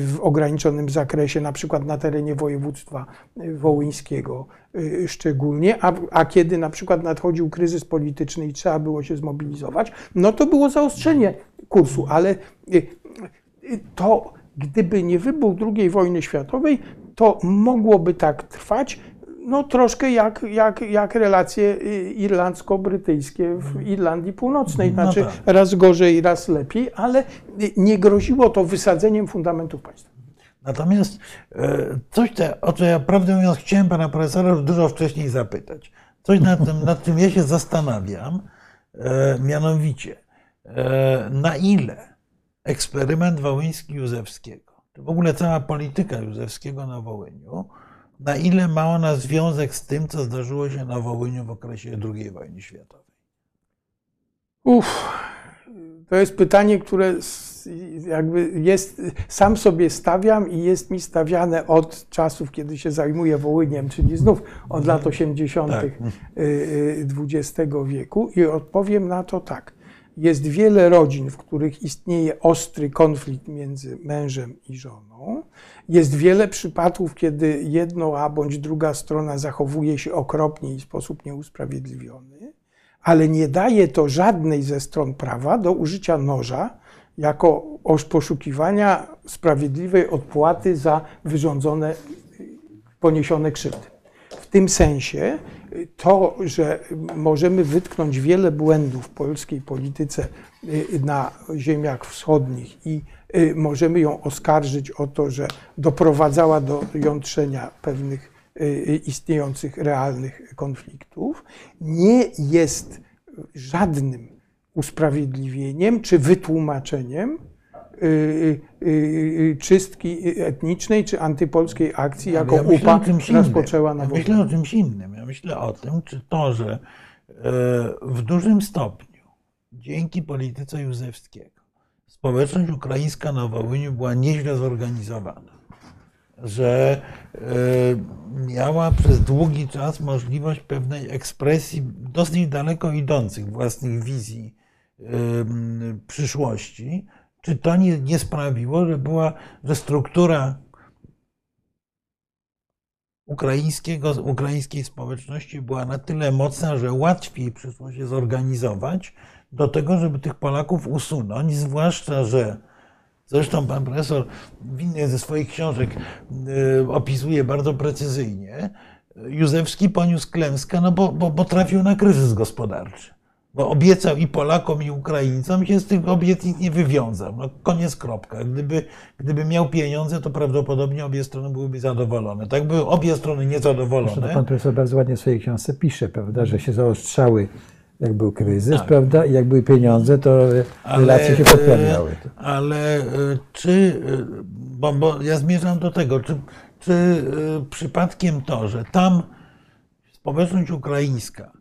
w ograniczonym zakresie, na przykład na terenie województwa y, wołyńskiego y, szczególnie, a, a kiedy na przykład nadchodził kryzys polityczny i trzeba było się zmobilizować, no to było zaostrzenie kursu, ale y, y, to gdyby nie wybuch II wojny światowej, to mogłoby tak trwać, no troszkę jak, jak, jak relacje y, irlandzko-brytyjskie w Irlandii Północnej. No Znaczy tak. raz gorzej, raz lepiej, ale nie groziło to wysadzeniem fundamentów państwa. Natomiast e, coś, te, o co ja prawdę mówiąc chciałem pana profesora już dużo wcześniej zapytać. Coś nad tym, nad czym ja się zastanawiam, e, mianowicie e, na ile eksperyment wołyński Józefskiego, czy w ogóle cała polityka Józefskiego na Wołyniu, na ile ma ona związek z tym, co zdarzyło się na Wołyniu w okresie II wojny światowej? Uff, to jest pytanie, które jakby jest, sam sobie stawiam i jest mi stawiane od czasów, kiedy się zajmuję Wołyniem, czyli znów od lat 80. Tak. y, y, XX wieku i odpowiem na to tak. Jest wiele rodzin, w których istnieje ostry konflikt między mężem i żoną. Jest wiele przypadków, kiedy jedno, a bądź druga strona zachowuje się okropnie i w sposób nieusprawiedliwiony ale nie daje to żadnej ze stron prawa do użycia noża jako poszukiwania sprawiedliwej odpłaty za wyrządzone, poniesione krzywdy. W tym sensie y, to, że możemy wytknąć wiele błędów w polskiej polityce y, na ziemiach wschodnich i możemy ją oskarżyć o to, że doprowadzała do jątrzenia pewnych y, istniejących realnych konfliktów, nie jest żadnym usprawiedliwieniem czy wytłumaczeniem y, y, y, czystki etnicznej czy antypolskiej akcji, jaką ja UPA rozpoczęła na ja Wołyniu. myślę o czymś innym. Ja myślę o tym, czy to, że e, w dużym stopniu dzięki polityce Józefskiego społeczność ukraińska na Wołyniu była nieźle zorganizowana. Że e, miała przez długi czas możliwość pewnej ekspresji dosyć daleko idących własnych wizji em, przyszłości, czy to nie, nie sprawiło, że była, że struktura ukraińskiego, ukraińskiej społeczności była na tyle mocna, że łatwiej przyszło się zorganizować do tego, żeby tych Polaków usunąć, zwłaszcza, że zresztą pan profesor w innej ze swoich książek y, opisuje bardzo precyzyjnie, Józefski poniósł klęskę, no bo, bo, bo trafił na kryzys gospodarczy. Bo obiecał i Polakom, i Ukraińcom, się z tych obietnic nie wywiązał. No, koniec, kropka. Gdyby, gdyby miał pieniądze, to prawdopodobnie obie strony byłyby zadowolone. Tak były obie strony Zresztą niezadowolone. pan profesor bardzo ładnie w swojej książce pisze, prawda, że się zaostrzały, jak był kryzys, Tak. prawda, i jak były pieniądze, to Ale, relacje się e, poprawiały. Ale e, czy, e, bo, bo ja zmierzam do tego, czy, czy e, przypadkiem to, że tam społeczność ukraińska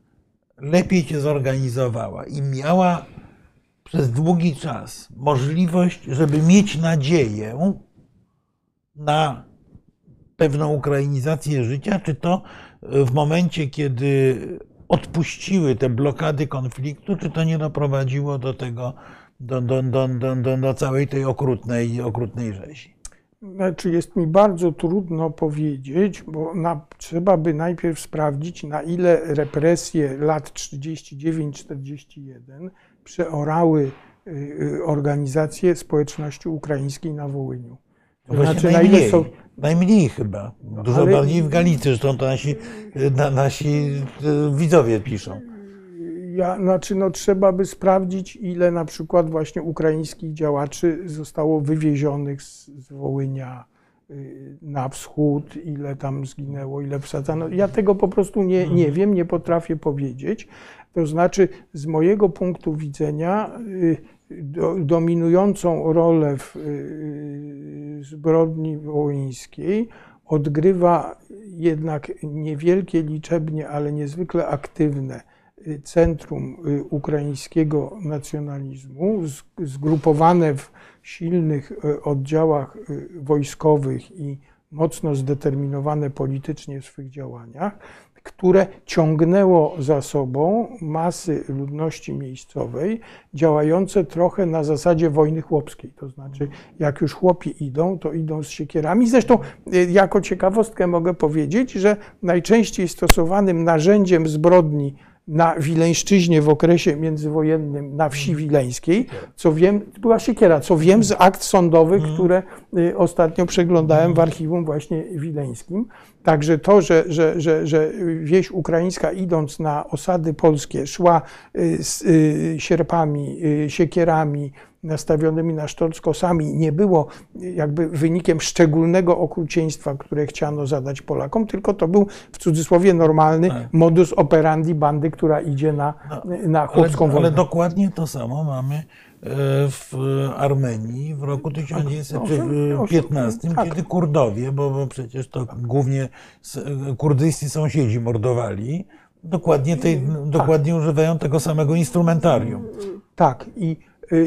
lepiej się zorganizowała i miała przez długi czas możliwość, żeby mieć nadzieję na pewną ukrainizację życia, czy to e, w momencie, kiedy odpuściły te blokady konfliktu, czy to nie doprowadziło do tego, do, do, do, do, do, całej tej okrutnej, okrutnej rzezi? Znaczy jest mi bardzo trudno powiedzieć, bo na, trzeba by najpierw sprawdzić, na ile represje lat 39-41 przeorały y, y, organizację społeczności ukraińskiej na Wołyniu. Znaczy, najmniej, są, najmniej chyba. Dużo ale- bardziej w Galicji, zresztą to nasi, na, nasi e, widzowie piszą. Ja, znaczy, no, trzeba by sprawdzić, ile na przykład właśnie ukraińskich działaczy zostało wywiezionych z, z Wołynia y, na wschód, ile tam zginęło, ile wsadzano. Ja tego po prostu nie, nie wiem, nie potrafię powiedzieć. To znaczy, z mojego punktu widzenia, y, do, dominującą rolę w y, zbrodni wołyńskiej odgrywa jednak niewielkie liczebnie, ale niezwykle aktywne y, centrum y, ukraińskiego nacjonalizmu, zgrupowane w silnych oddziałach wojskowych i mocno zdeterminowane politycznie w swych działaniach, które ciągnęło za sobą masy ludności miejscowej, działające trochę na zasadzie wojny chłopskiej. To znaczy, jak już chłopi idą, to idą z siekierami. Zresztą, y, jako ciekawostkę mogę powiedzieć, że najczęściej stosowanym narzędziem zbrodni na Wileńszczyźnie w okresie międzywojennym na wsi wileńskiej, co wiem, była siekiera, co wiem z akt sądowych, które y, ostatnio przeglądałem w archiwum właśnie wileńskim. Także to, że, że, że, że wieś ukraińska idąc na osady polskie szła y, z y, sierpami, siekierami nastawionymi na sztorc kosami, nie było jakby wynikiem szczególnego okrucieństwa, które chciano zadać Polakom, tylko to był w cudzysłowie normalny Tak. modus operandi bandy, która idzie na, na Ale, chłopską ale wojnę. dokładnie to samo mamy e, w Armenii w roku 1915, Tak. kiedy Kurdowie, bo, bo przecież to głównie kurdyjscy sąsiedzi mordowali, dokładnie, tej, dokładnie używają tego samego instrumentarium. Tak. I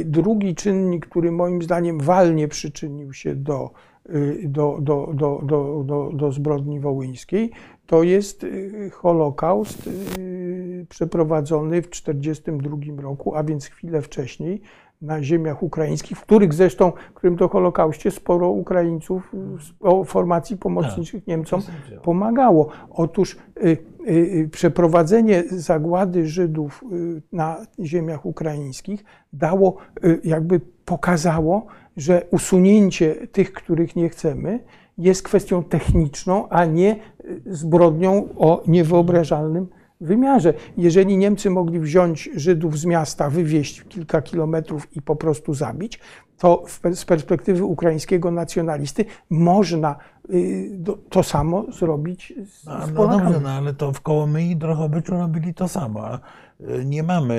drugi czynnik, który moim zdaniem walnie przyczynił się do, y, do, do, do, do, do, do zbrodni wołyńskiej, to jest y, Holokaust y, przeprowadzony w 1942 roku, a więc chwilę wcześniej na ziemiach ukraińskich, w których zresztą, w którym to Holokauście sporo Ukraińców o formacji pomocniczych Niemcom pomagało. Otóż y, y, y, przeprowadzenie zagłady Żydów y, na ziemiach ukraińskich dało, jakby pokazało, że usunięcie tych, których nie chcemy, jest kwestią techniczną, a nie zbrodnią o niewyobrażalnym wymiarze. Jeżeli Niemcy mogli wziąć Żydów z miasta, wywieźć kilka kilometrów i po prostu zabić, to z perspektywy ukraińskiego nacjonalisty można y, to samo zrobić z, No, z no dobrze, no ale to w Kołomyi i Drohobyczu robili to samo. E, nie mamy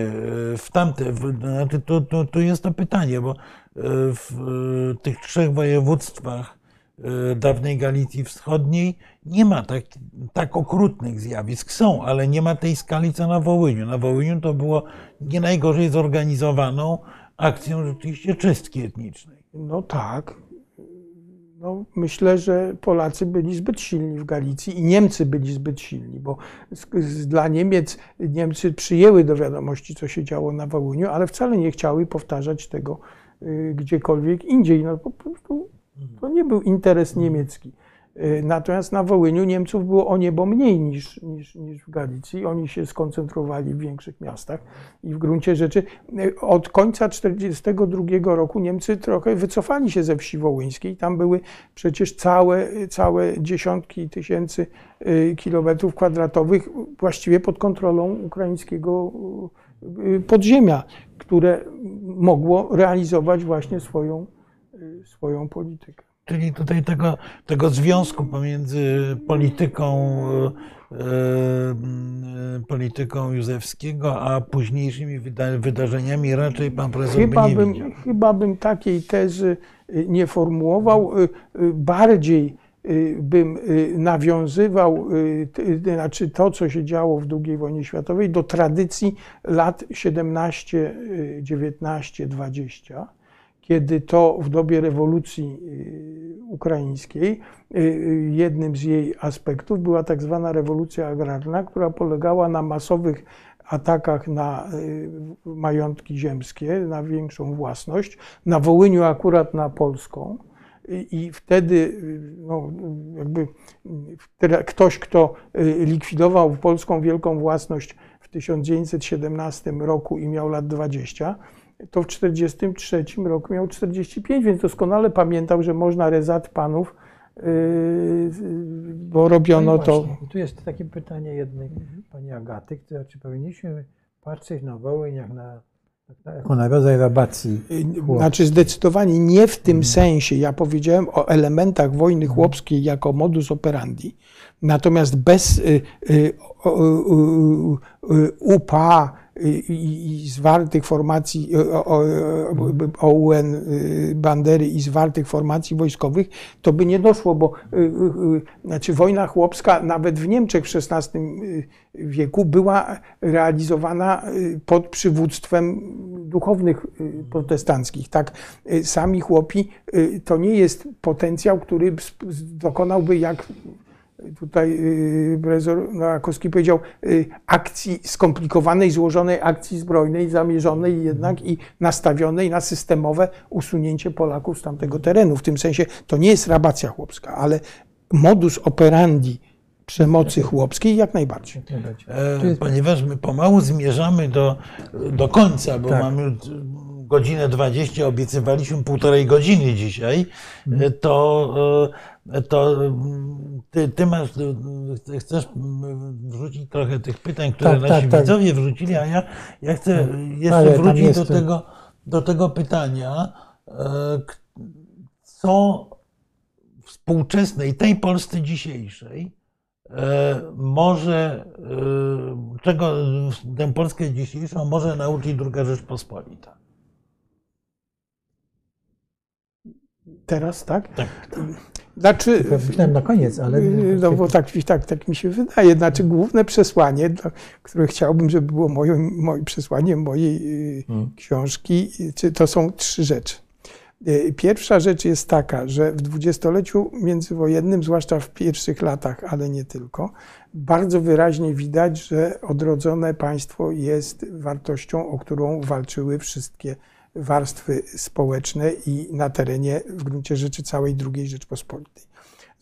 e, w tamte, w, znaczy tu, tu, tu jest to pytanie, bo w tych trzech województwach dawnej Galicji Wschodniej nie ma tak, tak okrutnych zjawisk. Są, ale nie ma tej skali co na Wołyniu. Na Wołyniu to było nie najgorzej zorganizowaną akcją rzeczywiście czystki etnicznej. No tak. No, myślę, że Polacy byli zbyt silni w Galicji i Niemcy byli zbyt silni, bo dla Niemiec Niemcy przyjęły do wiadomości, co się działo na Wołyniu, ale wcale nie chciały powtarzać tego y, gdziekolwiek indziej. No, po prostu to nie był interes niemiecki. Y, Natomiast na Wołyniu Niemców było o niebo mniej niż, niż, niż w Galicji. Oni się skoncentrowali w większych miastach i w gruncie rzeczy y, od końca 1942 roku Niemcy trochę wycofali się ze wsi wołyńskiej. Tam były przecież całe, całe dziesiątki tysięcy y, kilometrów kwadratowych właściwie pod kontrolą ukraińskiego y, podziemia, które mogło realizować właśnie swoją, y, swoją politykę. Czyli tutaj tego, tego związku pomiędzy polityką, e, e, polityką Józefskiego, a późniejszymi wyda- wydarzeniami raczej pan profesor Chyba by nie bym, widział. chyba bym takiej tezy y, nie formułował. Bardziej bym nawiązywał, znaczy to, co się działo w II wojnie światowej, do tradycji lat 17, y, 19, 20, kiedy to w dobie rewolucji y, ukraińskiej y, y, jednym z jej aspektów była tak zwana rewolucja agrarna, która polegała na masowych atakach na majątki ziemskie, na większą własność. Na Wołyniu akurat na polską. I wtedy no, jakby ktoś, kto likwidował polską wielką własność w 1917 roku i miał lat 20, to w 1943 roku miał 45, więc doskonale pamiętał, że można rezat panów, y, bo robiono No to. i Tu jest takie pytanie jednej pani Agaty, która, czy powinniśmy patrzeć na Wołyń jak na, jak na, jako na rodzaj rabacji chłopskiej? Znaczy zdecydowanie nie w tym sensie. Ja powiedziałem o elementach wojny chłopskiej jako modus operandi. Natomiast bez y, y, y, UPA y, i, i zwartych formacji OUN, y, Bandery i zwartych formacji wojskowych, to by nie doszło, bo y, y, znaczy wojna chłopska nawet w Niemczech w XVI wieku była realizowana pod przywództwem duchownych protestanckich. Tak, sami chłopi to nie jest potencjał, który dokonałby jak tutaj y, profesor Nowakowski powiedział, y, akcji skomplikowanej, złożonej akcji zbrojnej, zamierzonej jednak i nastawionej na systemowe usunięcie Polaków z tamtego terenu. W tym sensie to nie jest rabacja chłopska, ale modus operandi przemocy chłopskiej jak najbardziej. E, Ponieważ my pomału zmierzamy do, do końca, bo Tak. mamy godzinę 20, obiecywaliśmy półtorej godziny dzisiaj, Mhm. to, e, to mm, ty, ty masz, e, chcesz mm, wrzucić trochę tych pytań, które Tak, nasi tak, tak. widzowie wrzucili, a ja, ja chcę jeszcze Ale wrócić do tego, do tego pytania, e, co współczesnej, tej Polsce dzisiejszej, e, może, e, czego tę Polskę dzisiejszą może nauczyć druga Rzeczpospolita. Teraz tak? Tak. Znaczy, Myślałem na koniec, ale... No bo tak, tak, tak mi się wydaje. Znaczy główne przesłanie, które chciałbym, żeby było moim, moim przesłaniem mojej y, Hmm. książki, y, to są trzy rzeczy. Y, Pierwsza rzecz jest taka, że w dwudziestoleciu międzywojennym, zwłaszcza w pierwszych latach, ale nie tylko, bardzo wyraźnie widać, że odrodzone państwo jest wartością, o którą walczyły wszystkie warstwy społeczne i na terenie w gruncie rzeczy całej II Rzeczpospolitej.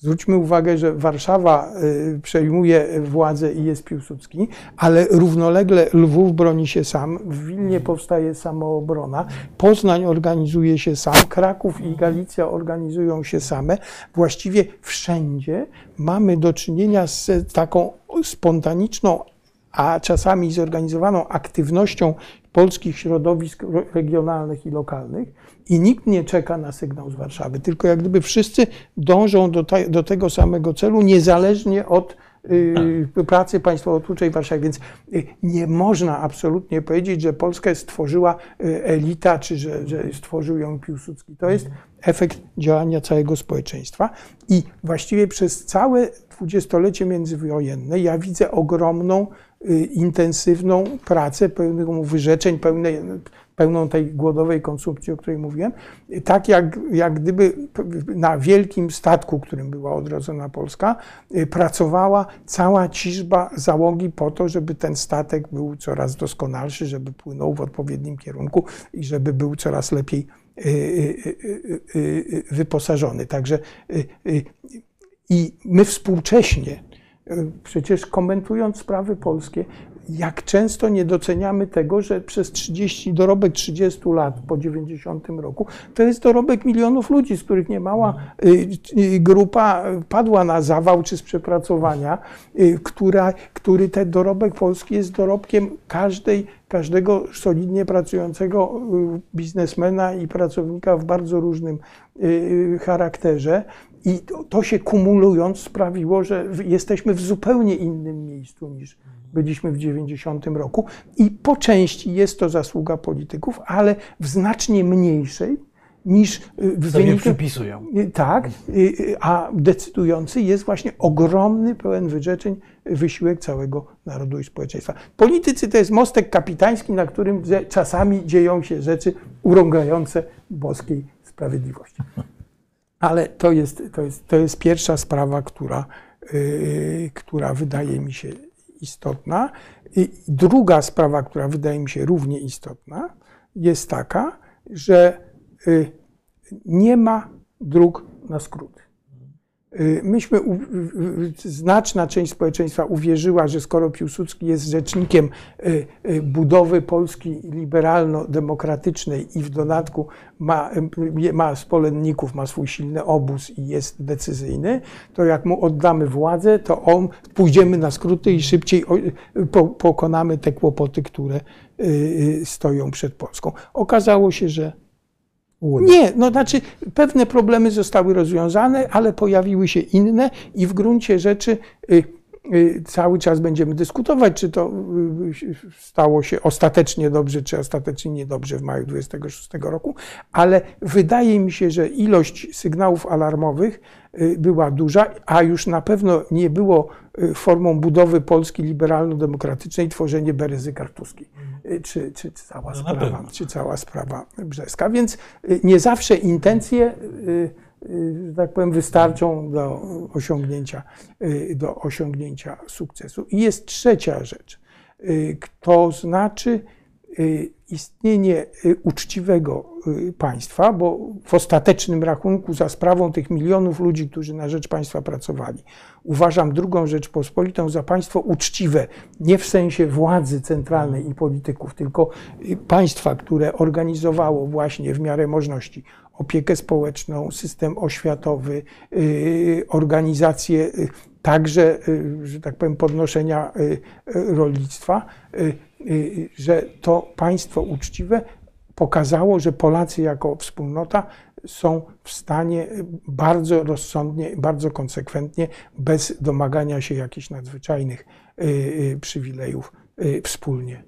Zwróćmy uwagę, że Warszawa y, przejmuje władzę i jest Piłsudski, ale równolegle Lwów broni się sam, w Wilnie powstaje samoobrona, Poznań organizuje się sam, Kraków i Galicja organizują się same. Właściwie wszędzie mamy do czynienia z taką spontaniczną, a czasami zorganizowaną aktywnością polskich środowisk ro- regionalnych i lokalnych i nikt nie czeka na sygnał z Warszawy, tylko jak gdyby wszyscy dążą do, te, do tego samego celu, niezależnie od y, pracy państwowo-twórczej w Warszawie. Więc y, nie można absolutnie powiedzieć, że Polskę stworzyła y, elita, czy że, że stworzył ją Piłsudski. To jest efekt działania całego społeczeństwa i właściwie przez całe dwudziestolecie międzywojenne ja widzę ogromną, intensywną pracę, pełną wyrzeczeń, pełnej, pełną tej głodowej konsumpcji, o której mówiłem, tak jak, jak gdyby na wielkim statku, którym była odrodzona Polska, y, pracowała cała ciżba załogi po to, żeby ten statek był coraz doskonalszy, żeby płynął w odpowiednim kierunku i żeby był coraz lepiej y, y, y, y, y, wyposażony. Także y, y, I my współcześnie, y, przecież komentując sprawy polskie, jak często nie doceniamy tego, że przez 30, dorobek 30 lat po 90 roku, to jest dorobek milionów ludzi, z których niemała y, y, grupa padła na zawał czy z przepracowania, y, która, który ten dorobek polski jest dorobkiem każdej, każdego solidnie pracującego biznesmena i pracownika w bardzo różnym charakterze. I to, to się kumulując sprawiło, że jesteśmy w zupełnie innym miejscu niż byliśmy w 90 roku. I po części jest to zasługa polityków, ale w znacznie mniejszej niż y, w Sobie wyniku. przypisują. Y, Tak, y, a decydujący jest właśnie ogromny, pełen wyrzeczeń wysiłek całego narodu i społeczeństwa. Politycy to jest mostek kapitański, na którym czasami dzieją się rzeczy urągające boskiej sprawiedliwości. Ale to jest, to jest, to jest pierwsza sprawa, która, yy, która wydaje mi się istotna. I druga sprawa, która wydaje mi się równie istotna, jest taka, że yy, nie ma dróg na skróty. Y, Myśmy, znaczna część społeczeństwa uwierzyła, że skoro Piłsudski jest rzecznikiem y, y, budowy Polski liberalno-demokratycznej i w dodatku ma, ma zwolenników, ma swój silny obóz i jest decyzyjny, to jak mu oddamy władzę, to on pójdziemy na skróty i szybciej pokonamy te kłopoty, które stoją przed Polską. Okazało się, że Uda. nie, no znaczy pewne problemy zostały rozwiązane, ale pojawiły się inne i w gruncie rzeczy y, y, cały czas będziemy dyskutować, czy to y, stało się ostatecznie dobrze, czy ostatecznie niedobrze w maju 26 roku, ale wydaje mi się, że ilość sygnałów alarmowych była duża, a już na pewno nie było y, formą budowy Polski liberalno-demokratycznej tworzenie Berezy Kartuskiej, y, czy, czy cała No sprawa czy cała sprawa brzeska. Więc y, nie zawsze intencje, y, y, że tak powiem, wystarczą do osiągnięcia, y, do osiągnięcia sukcesu. I jest trzecia rzecz, y, to znaczy y, istnienie y, uczciwego y, państwa, bo w ostatecznym rachunku za sprawą tych milionów ludzi, którzy na rzecz państwa pracowali, uważam drugą Rzeczpospolitą za państwo uczciwe, nie w sensie władzy centralnej i polityków, tylko y, państwa, które organizowało właśnie w miarę możliwości opiekę społeczną, system oświatowy, y, organizację y, także, y, że tak powiem, podnoszenia y, y, rolnictwa, y, y, że to państwo uczciwe pokazało, że Polacy jako wspólnota są w stanie bardzo rozsądnie, bardzo konsekwentnie, bez domagania się jakichś nadzwyczajnych y, y, przywilejów, y, wspólnie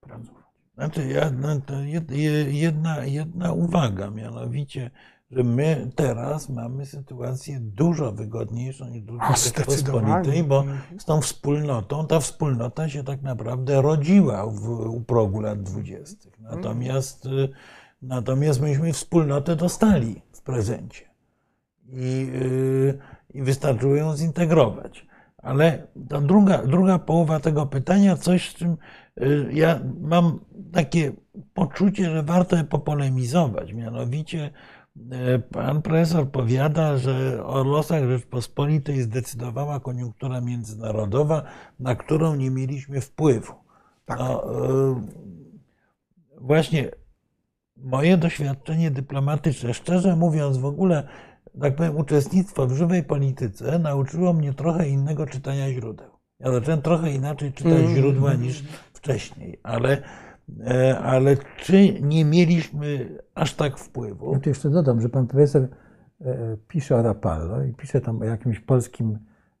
pracować. Znaczy, ja, no, jedna, jedna uwaga, mianowicie, że my teraz mamy sytuację dużo wygodniejszą niż drugiej Rzeczpospolitej, bo z tą wspólnotą, ta wspólnota się tak naprawdę rodziła w, u progu lat dwudziestych. Natomiast, y, natomiast myśmy wspólnotę dostali w prezencie i, y, i wystarczyło ją zintegrować. Ale ta druga, druga połowa tego pytania, coś z czym y, ja mam takie poczucie, że warto je popolemizować. Mianowicie pan profesor powiada, że o losach Rzeczpospolitej zdecydowała koniunktura międzynarodowa, na którą nie mieliśmy wpływu. Tak. No, właśnie moje doświadczenie dyplomatyczne, szczerze mówiąc, w ogóle, tak powiem, uczestnictwo w żywej polityce nauczyło mnie trochę innego czytania źródeł. Ja zacząłem trochę inaczej czytać Mhm. źródła niż wcześniej, ale, e, ale czy nie mieliśmy aż tak wpływu? Ja tu jeszcze dodam, że pan profesor e, pisze o Rapallo i pisze tam o jakimś polskim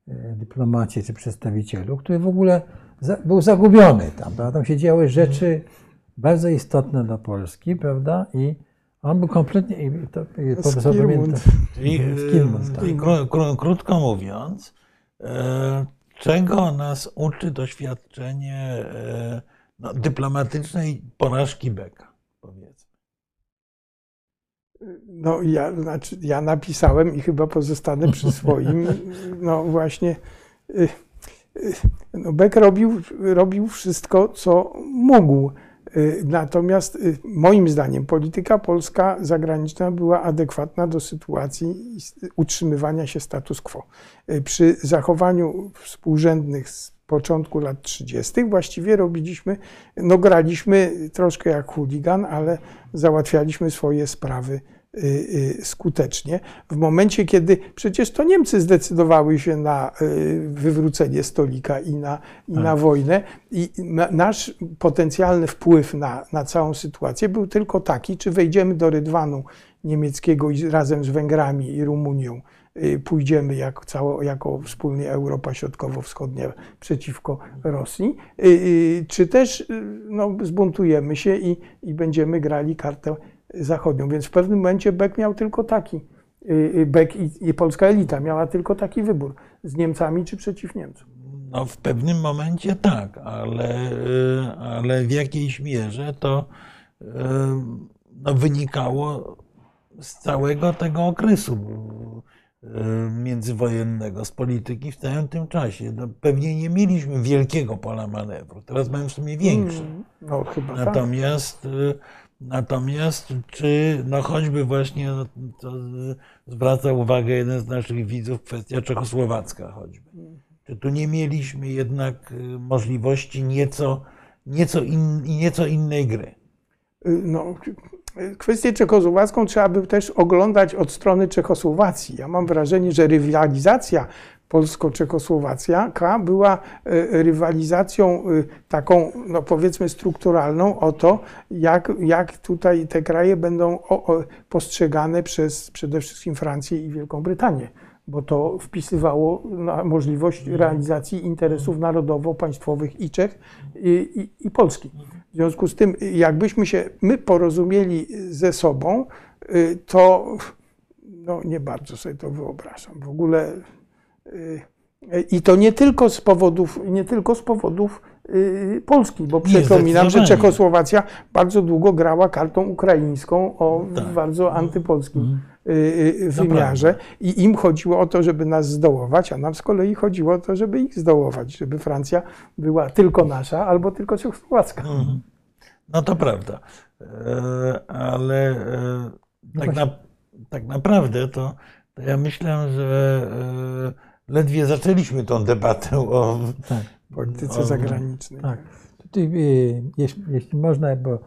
e, dyplomacie czy przedstawicielu, który w ogóle był zagubiony tam. Prawda? Tam się działy rzeczy bardzo istotne dla Polski, prawda? I on był kompletnie. I to, i profesor pamięta. E, tak. krótko mówiąc, e, czego nas uczy doświadczenie e, no, dyplomatycznej porażki Beka, powiedzmy. No ja, znaczy, ja napisałem i chyba pozostanę przy swoim. No właśnie, y, y, no Beck robił, robił wszystko, co mógł. Y, Natomiast moim zdaniem polityka polska zagraniczna była adekwatna do sytuacji utrzymywania się status quo. Przy zachowaniu współrzędnych z początku lat 30. właściwie robiliśmy, no graliśmy troszkę jak chuligan, ale załatwialiśmy swoje sprawy y, y, skutecznie. W momencie, kiedy przecież to Niemcy zdecydowały się na y, wywrócenie stolika i na, i na wojnę, i na, nasz potencjalny wpływ na, na całą sytuację był tylko taki, czy wejdziemy do rydwanu niemieckiego i razem z Węgrami i Rumunią pójdziemy jak cało, jako wspólnie Europa Środkowo-Wschodnia przeciwko Rosji, y, y, czy też y, no, zbuntujemy się i, i będziemy grali kartę zachodnią. Więc w pewnym momencie Beck miał tylko taki, y, y, Beck i, i polska elita miała tylko taki wybór, z Niemcami czy przeciw Niemcom. No, w pewnym momencie tak, ale, y, ale w jakiejś mierze to y, no, wynikało z całego tego okresu y, międzywojennego, z polityki w całym tym czasie. No, pewnie nie mieliśmy wielkiego pola manewru, teraz mamy w sumie większe. No chyba tak. Natomiast, y, natomiast czy no choćby właśnie no, to y, zwraca uwagę jeden z naszych widzów, kwestia czechosłowacka choćby. Czy tu nie mieliśmy jednak y, możliwości nieco, nieco, in, nieco innej gry? Y, No, kwestię czechosłowacką trzeba by też oglądać od strony Czechosłowacji. Ja mam wrażenie, że rywalizacja polsko-czechosłowacjaka była y, rywalizacją y, taką, no powiedzmy, strukturalną o to, jak, jak tutaj te kraje będą postrzegane przez przede wszystkim Francję i Wielką Brytanię. Bo to wpisywało na możliwość realizacji interesów narodowo-państwowych i Czech, i, i, i Polski. W związku z tym, jakbyśmy się my porozumieli ze sobą, y, to no, nie bardzo sobie to wyobrażam. W ogóle y, i to nie tylko z powodów, nie tylko z powodów y, Polski, bo przypominam, że. Czechosłowacja bardzo długo grała kartą ukraińską o Tak. bardzo antypolskim Mhm. Wymiarze i im chodziło o to, żeby nas zdołować, a nam z kolei chodziło o to, żeby ich zdołować, żeby Francja była tylko nasza albo tylko czechosłowacka. Mhm. No to prawda. E, Ale e, tak, na, tak naprawdę to, to ja myślę, że e, ledwie zaczęliśmy tą debatę o, Tak. Polityce O, zagranicznej. Tak. Tutaj, y, jeśli, jeśli można, bo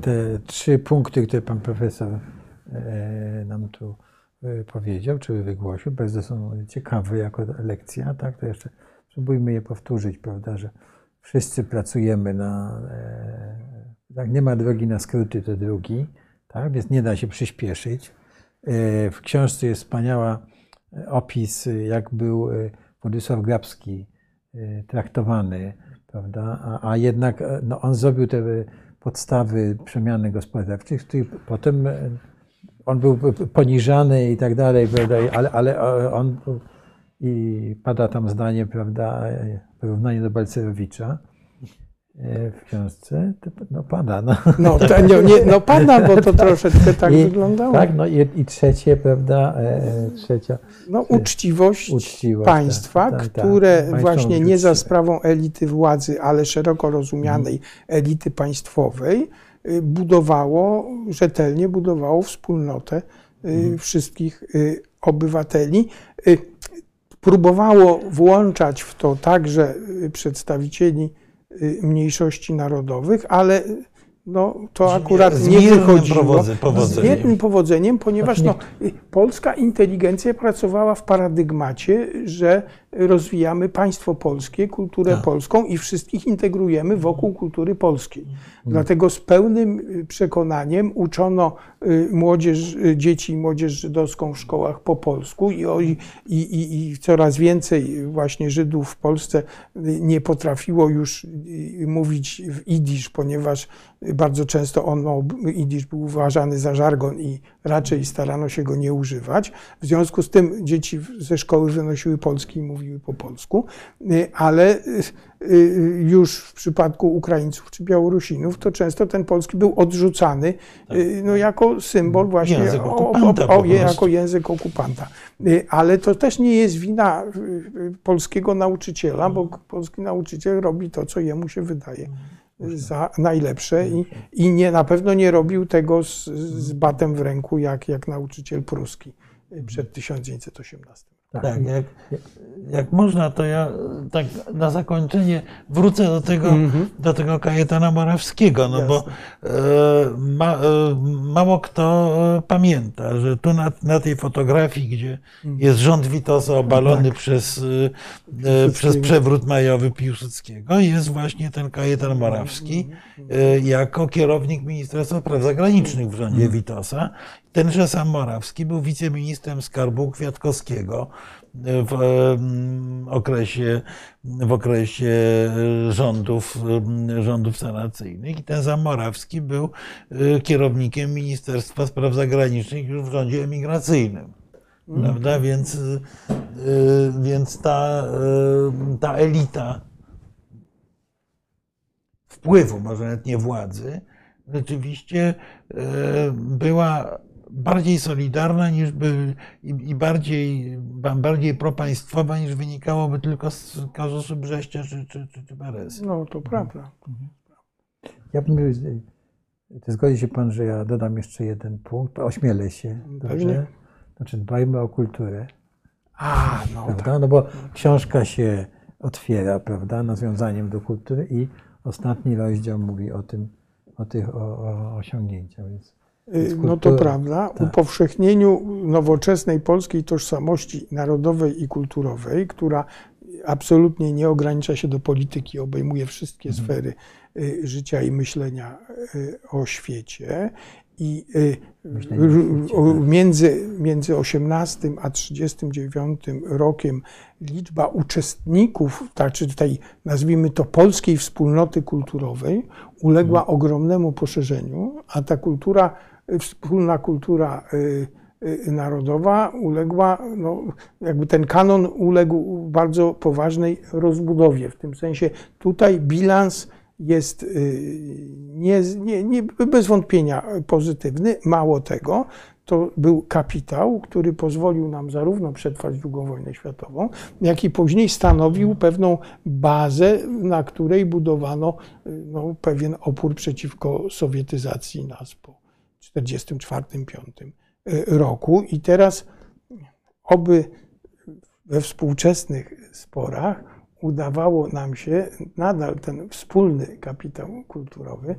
te trzy punkty, które pan profesor nam tu e, powiedział, czy wygłosił, bardzo są ciekawe jako lekcja, tak, to jeszcze spróbujmy je powtórzyć, prawda, że wszyscy pracujemy na, e, tak, nie ma drogi na skróty do drugi, tak, więc nie da się przyspieszyć. E, W książce jest wspaniała e, opis, e, jak był e, Władysław Grabski e, traktowany, prawda? A, a jednak e, no, on zrobił te e, podstawy przemiany gospodarczych, z których potem e, on był poniżany i tak dalej, prawda? Ale, ale e, on i pada tam zdanie, prawda, e, porównanie do Balcerowicza e, w książce, no pada, no. No, to, nie, no pana, bo to troszeczkę tak I, wyglądało. Tak, no i, i trzecie, prawda, e, trzecia, No, uczciwość, Uczciwość, państwa, tak, tak, tak. które właśnie nie za sprawą elity władzy, ale szeroko rozumianej elity państwowej, budowało, rzetelnie budowało wspólnotę y, wszystkich y, obywateli. Y, Próbowało włączać w to także y, przedstawicieli y, mniejszości narodowych, ale no, to akurat z nie wychodziło. powodze- Z powodzeniem. miernym powodzeniem, ponieważ no, y, polska inteligencja pracowała w paradygmacie, że rozwijamy państwo polskie, kulturę Tak. polską i wszystkich integrujemy wokół kultury polskiej. Dlatego z pełnym y, przekonaniem uczono y, młodzież, y, dzieci i młodzież żydowską w szkołach po polsku i, i, i, i coraz więcej właśnie Żydów w Polsce nie potrafiło już mówić w idisz, ponieważ bardzo często on, no, idisz był uważany za żargon i raczej starano się go nie używać. W związku z tym dzieci ze szkoły wynosiły polski i mówiły po polsku, y, ale y, y, już w przypadku Ukraińców czy Białorusinów to często ten polski był odrzucany y, no, jako symbol właśnie Język o- o- o, jako język okupanta. Ale to też nie jest wina polskiego nauczyciela, bo polski nauczyciel robi to, co jemu się wydaje za najlepsze i, i nie, na pewno nie robił tego z, z batem w ręku, jak, jak nauczyciel pruski przed 1918. Tak, jak, jak można, to ja tak na zakończenie wrócę do tego, do tego Kajetana Morawskiego, no bo e, ma, e, mało kto e, pamięta, że tu na, na tej fotografii, gdzie jest rząd Witosa obalony przez, e, e, przez przewrót majowy Piłsudskiego, jest właśnie ten Kajetan Morawski e, jako kierownik Ministerstwa Spraw Zagranicznych w rządzie Witosa. Tenże sam Morawski był wiceministrem skarbu Kwiatkowskiego w em, okresie, w okresie rządów, em, rządów sanacyjnych. I ten sam Morawski był e, kierownikiem Ministerstwa Spraw Zagranicznych już w rządzie emigracyjnym. Prawda? Więc, e, więc ta, ta elita wpływu, może nawet nie władzy, rzeczywiście była bardziej solidarna niż by, i, i bardziej, ba- bardziej propaństwowa niż wynikałoby tylko z kazusu Brześcia czy, czy, czy, czy Beresy. No to prawda. Ja bym, czy zgodzi się Pan, że ja dodam jeszcze jeden punkt? Ośmielę się. Dobrze? Znaczy dbajmy o kulturę. A, no prawda? tak. No bo książka się otwiera, prawda, nawiązaniem do kultury i ostatni rozdział mówi o tym, o tych o, o osiągnięciach. Więc, No to prawda. tak. Upowszechnieniu nowoczesnej polskiej tożsamości narodowej i kulturowej, która absolutnie nie ogranicza się do polityki, obejmuje wszystkie Mhm. sfery y, życia i myślenia y, o świecie. I y, tak. między, między 18 a 39 rokiem liczba uczestników, tak, czy tej, nazwijmy to, polskiej wspólnoty kulturowej uległa Mhm. ogromnemu poszerzeniu, a ta kultura, y, wspólna kultura y, y, narodowa uległa, no, jakby ten kanon uległ bardzo poważnej rozbudowie. W tym sensie tutaj bilans jest y, nie, nie, nie, bez wątpienia pozytywny. Mało tego, to był kapitał, który pozwolił nam zarówno przetrwać II wojnę światową, jak i później stanowił pewną bazę, na której budowano no, pewien opór przeciwko sowietyzacji nas po 1944-1945 roku. I teraz oby we współczesnych sporach udawało nam się nadal ten wspólny kapitał kulturowy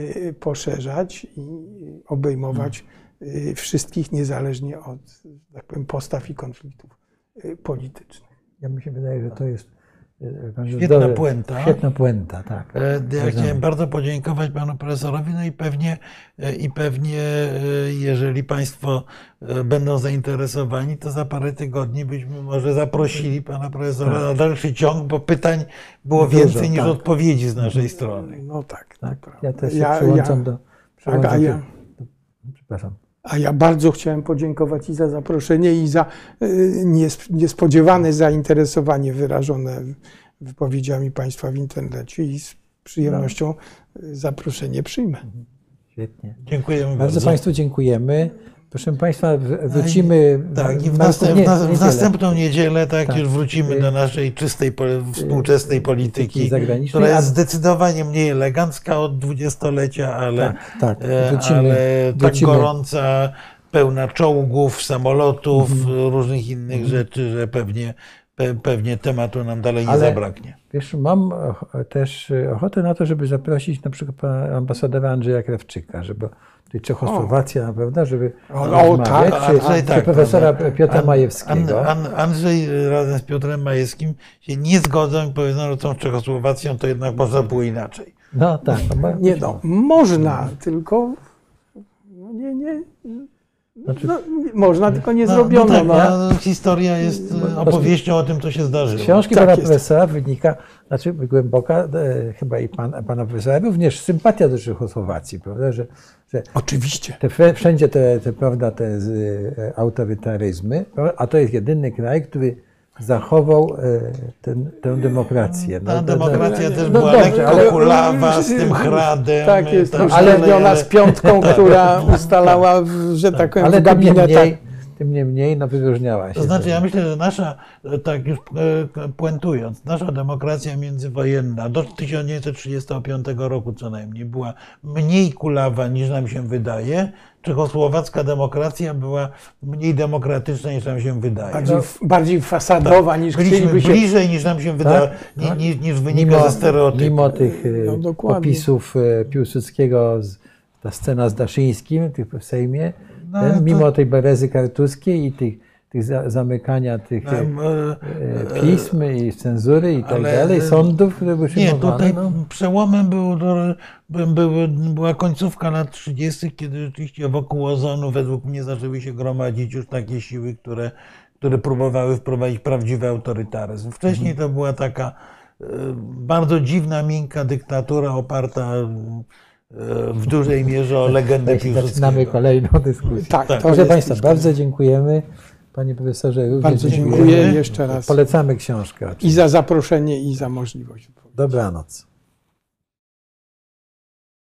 y, poszerzać i obejmować y, wszystkich niezależnie od tak powiem, postaw i konfliktów politycznych. Ja mi się wydaje, że to jest e, Świetna puenta. Świetna puenta, tak. E, Ja Zgadzamy. chciałem bardzo podziękować panu profesorowi, no i pewnie, e, i pewnie, e, jeżeli państwo będą zainteresowani, to za parę tygodni byśmy może zaprosili pana profesora na dalszy ciąg, bo pytań było Dużo, więcej niż tak. odpowiedzi z naszej strony. No tak. tak. Ja też się Ja- przyłączam ja- do. Tak, przyłączam ja, do, przepraszam. A ja bardzo chciałem podziękować i za zaproszenie, i za y, nies- niespodziewane zainteresowanie wyrażone wypowiedziami Państwa w internecie i z przyjemnością y, zaproszenie przyjmę. Świetnie. Dziękujemy Bardzo bardzo. Państwu dziękujemy. Proszę Państwa, w- wrócimy. Tak, i w, na- następ, nie, w, nas- w następną niedzielę tak, Tak. już wrócimy do naszej czystej, po- współczesnej polityki, która jest zdecydowanie mniej elegancka od dwudziestolecia, ale, Tak, tak. e, Wrócimy, ale tak wrócimy. gorąca, pełna czołgów, samolotów, Mhm. różnych innych rzeczy, że pewnie, pe, pewnie tematu nam dalej nie Ale- zabraknie. Wiesz, mam och- też ochotę na to, żeby zaprosić na przykład pana ambasadora Andrzeja Krawczyka, żeby tutaj Czechosłowacja, prawda, żeby O, o, rozmawiać, tak, czy, Andrzej, czy tak, profesora prawda. Piotra Majewskiego. An, An, Andrzej razem z Piotrem Majewskim się nie zgodzą i powiedzą, że tą Czechosłowacją to jednak można było inaczej. No tak. No, Nie no, można, tylko no, nie, nie, Znaczy- no, można, tylko nie No, zrobiono. No tak, no. no, historia jest e, opowieścią o tym, co się zdarzyło. Z książki Tak pana jest. profesora wynika, znaczy głęboka, e, chyba i pan, pana profesora, również sympatia do Czechosłowacji, prawda, że, że Oczywiście. te, wszędzie te, te, prawda, te z, e, autorytaryzmy, a to jest jedyny kraj, który zachował e, ten, tę demokrację. Ta No, demokracja no, też no była dobrze, lekko ale- kulawa z tym hradem. Tak jest, tak uśredniona dalej, z piątką, która ustalała, że tak powiem, ale gabinetach. niemniej, tym niemniej no, wyróżniała się. To znaczy, ja myślę, że nasza, tak już e, puentując, nasza demokracja międzywojenna do 1935 roku co najmniej była mniej kulawa niż nam się wydaje. Czechosłowacka demokracja była mniej demokratyczna niż nam się wydaje. Bardziej, bardziej fasadowa niż Byliśmy chcieliby się. bliżej niż nam się wydaje, ni- tak. ni- niż wynika mimo, ze stereotypów. mimo tych e, No, dokładnie. opisów e, Piłsudskiego, z, ta scena z Daszyńskim tych w Sejmie, No, ten, to- mimo tej berezy kartuskiej i tych, tych za, zamykania tych e, Tam, e, e, pism i cenzury i tak ale- dalej, sądów, które były Nie, tutaj no. przełomem był, by- były- była końcówka lat 30., kiedy rzeczywiście wokół ozonu według mnie zaczęły się gromadzić już takie siły, które, które próbowały wprowadzić prawdziwy autorytaryzm. Wcześniej to była taka e, bardzo dziwna, miękka dyktatura oparta e, w dużej mierze o legendę Zaczynamy Piłsudskiego. kolejną dyskusję. Tak, to Proszę Państwa, bardzo dziękujemy. Panie profesorze, Bardzo dziękujemy. dziękuję jeszcze raz. Polecamy książkę. I za zaproszenie, i za możliwość. Dobranoc.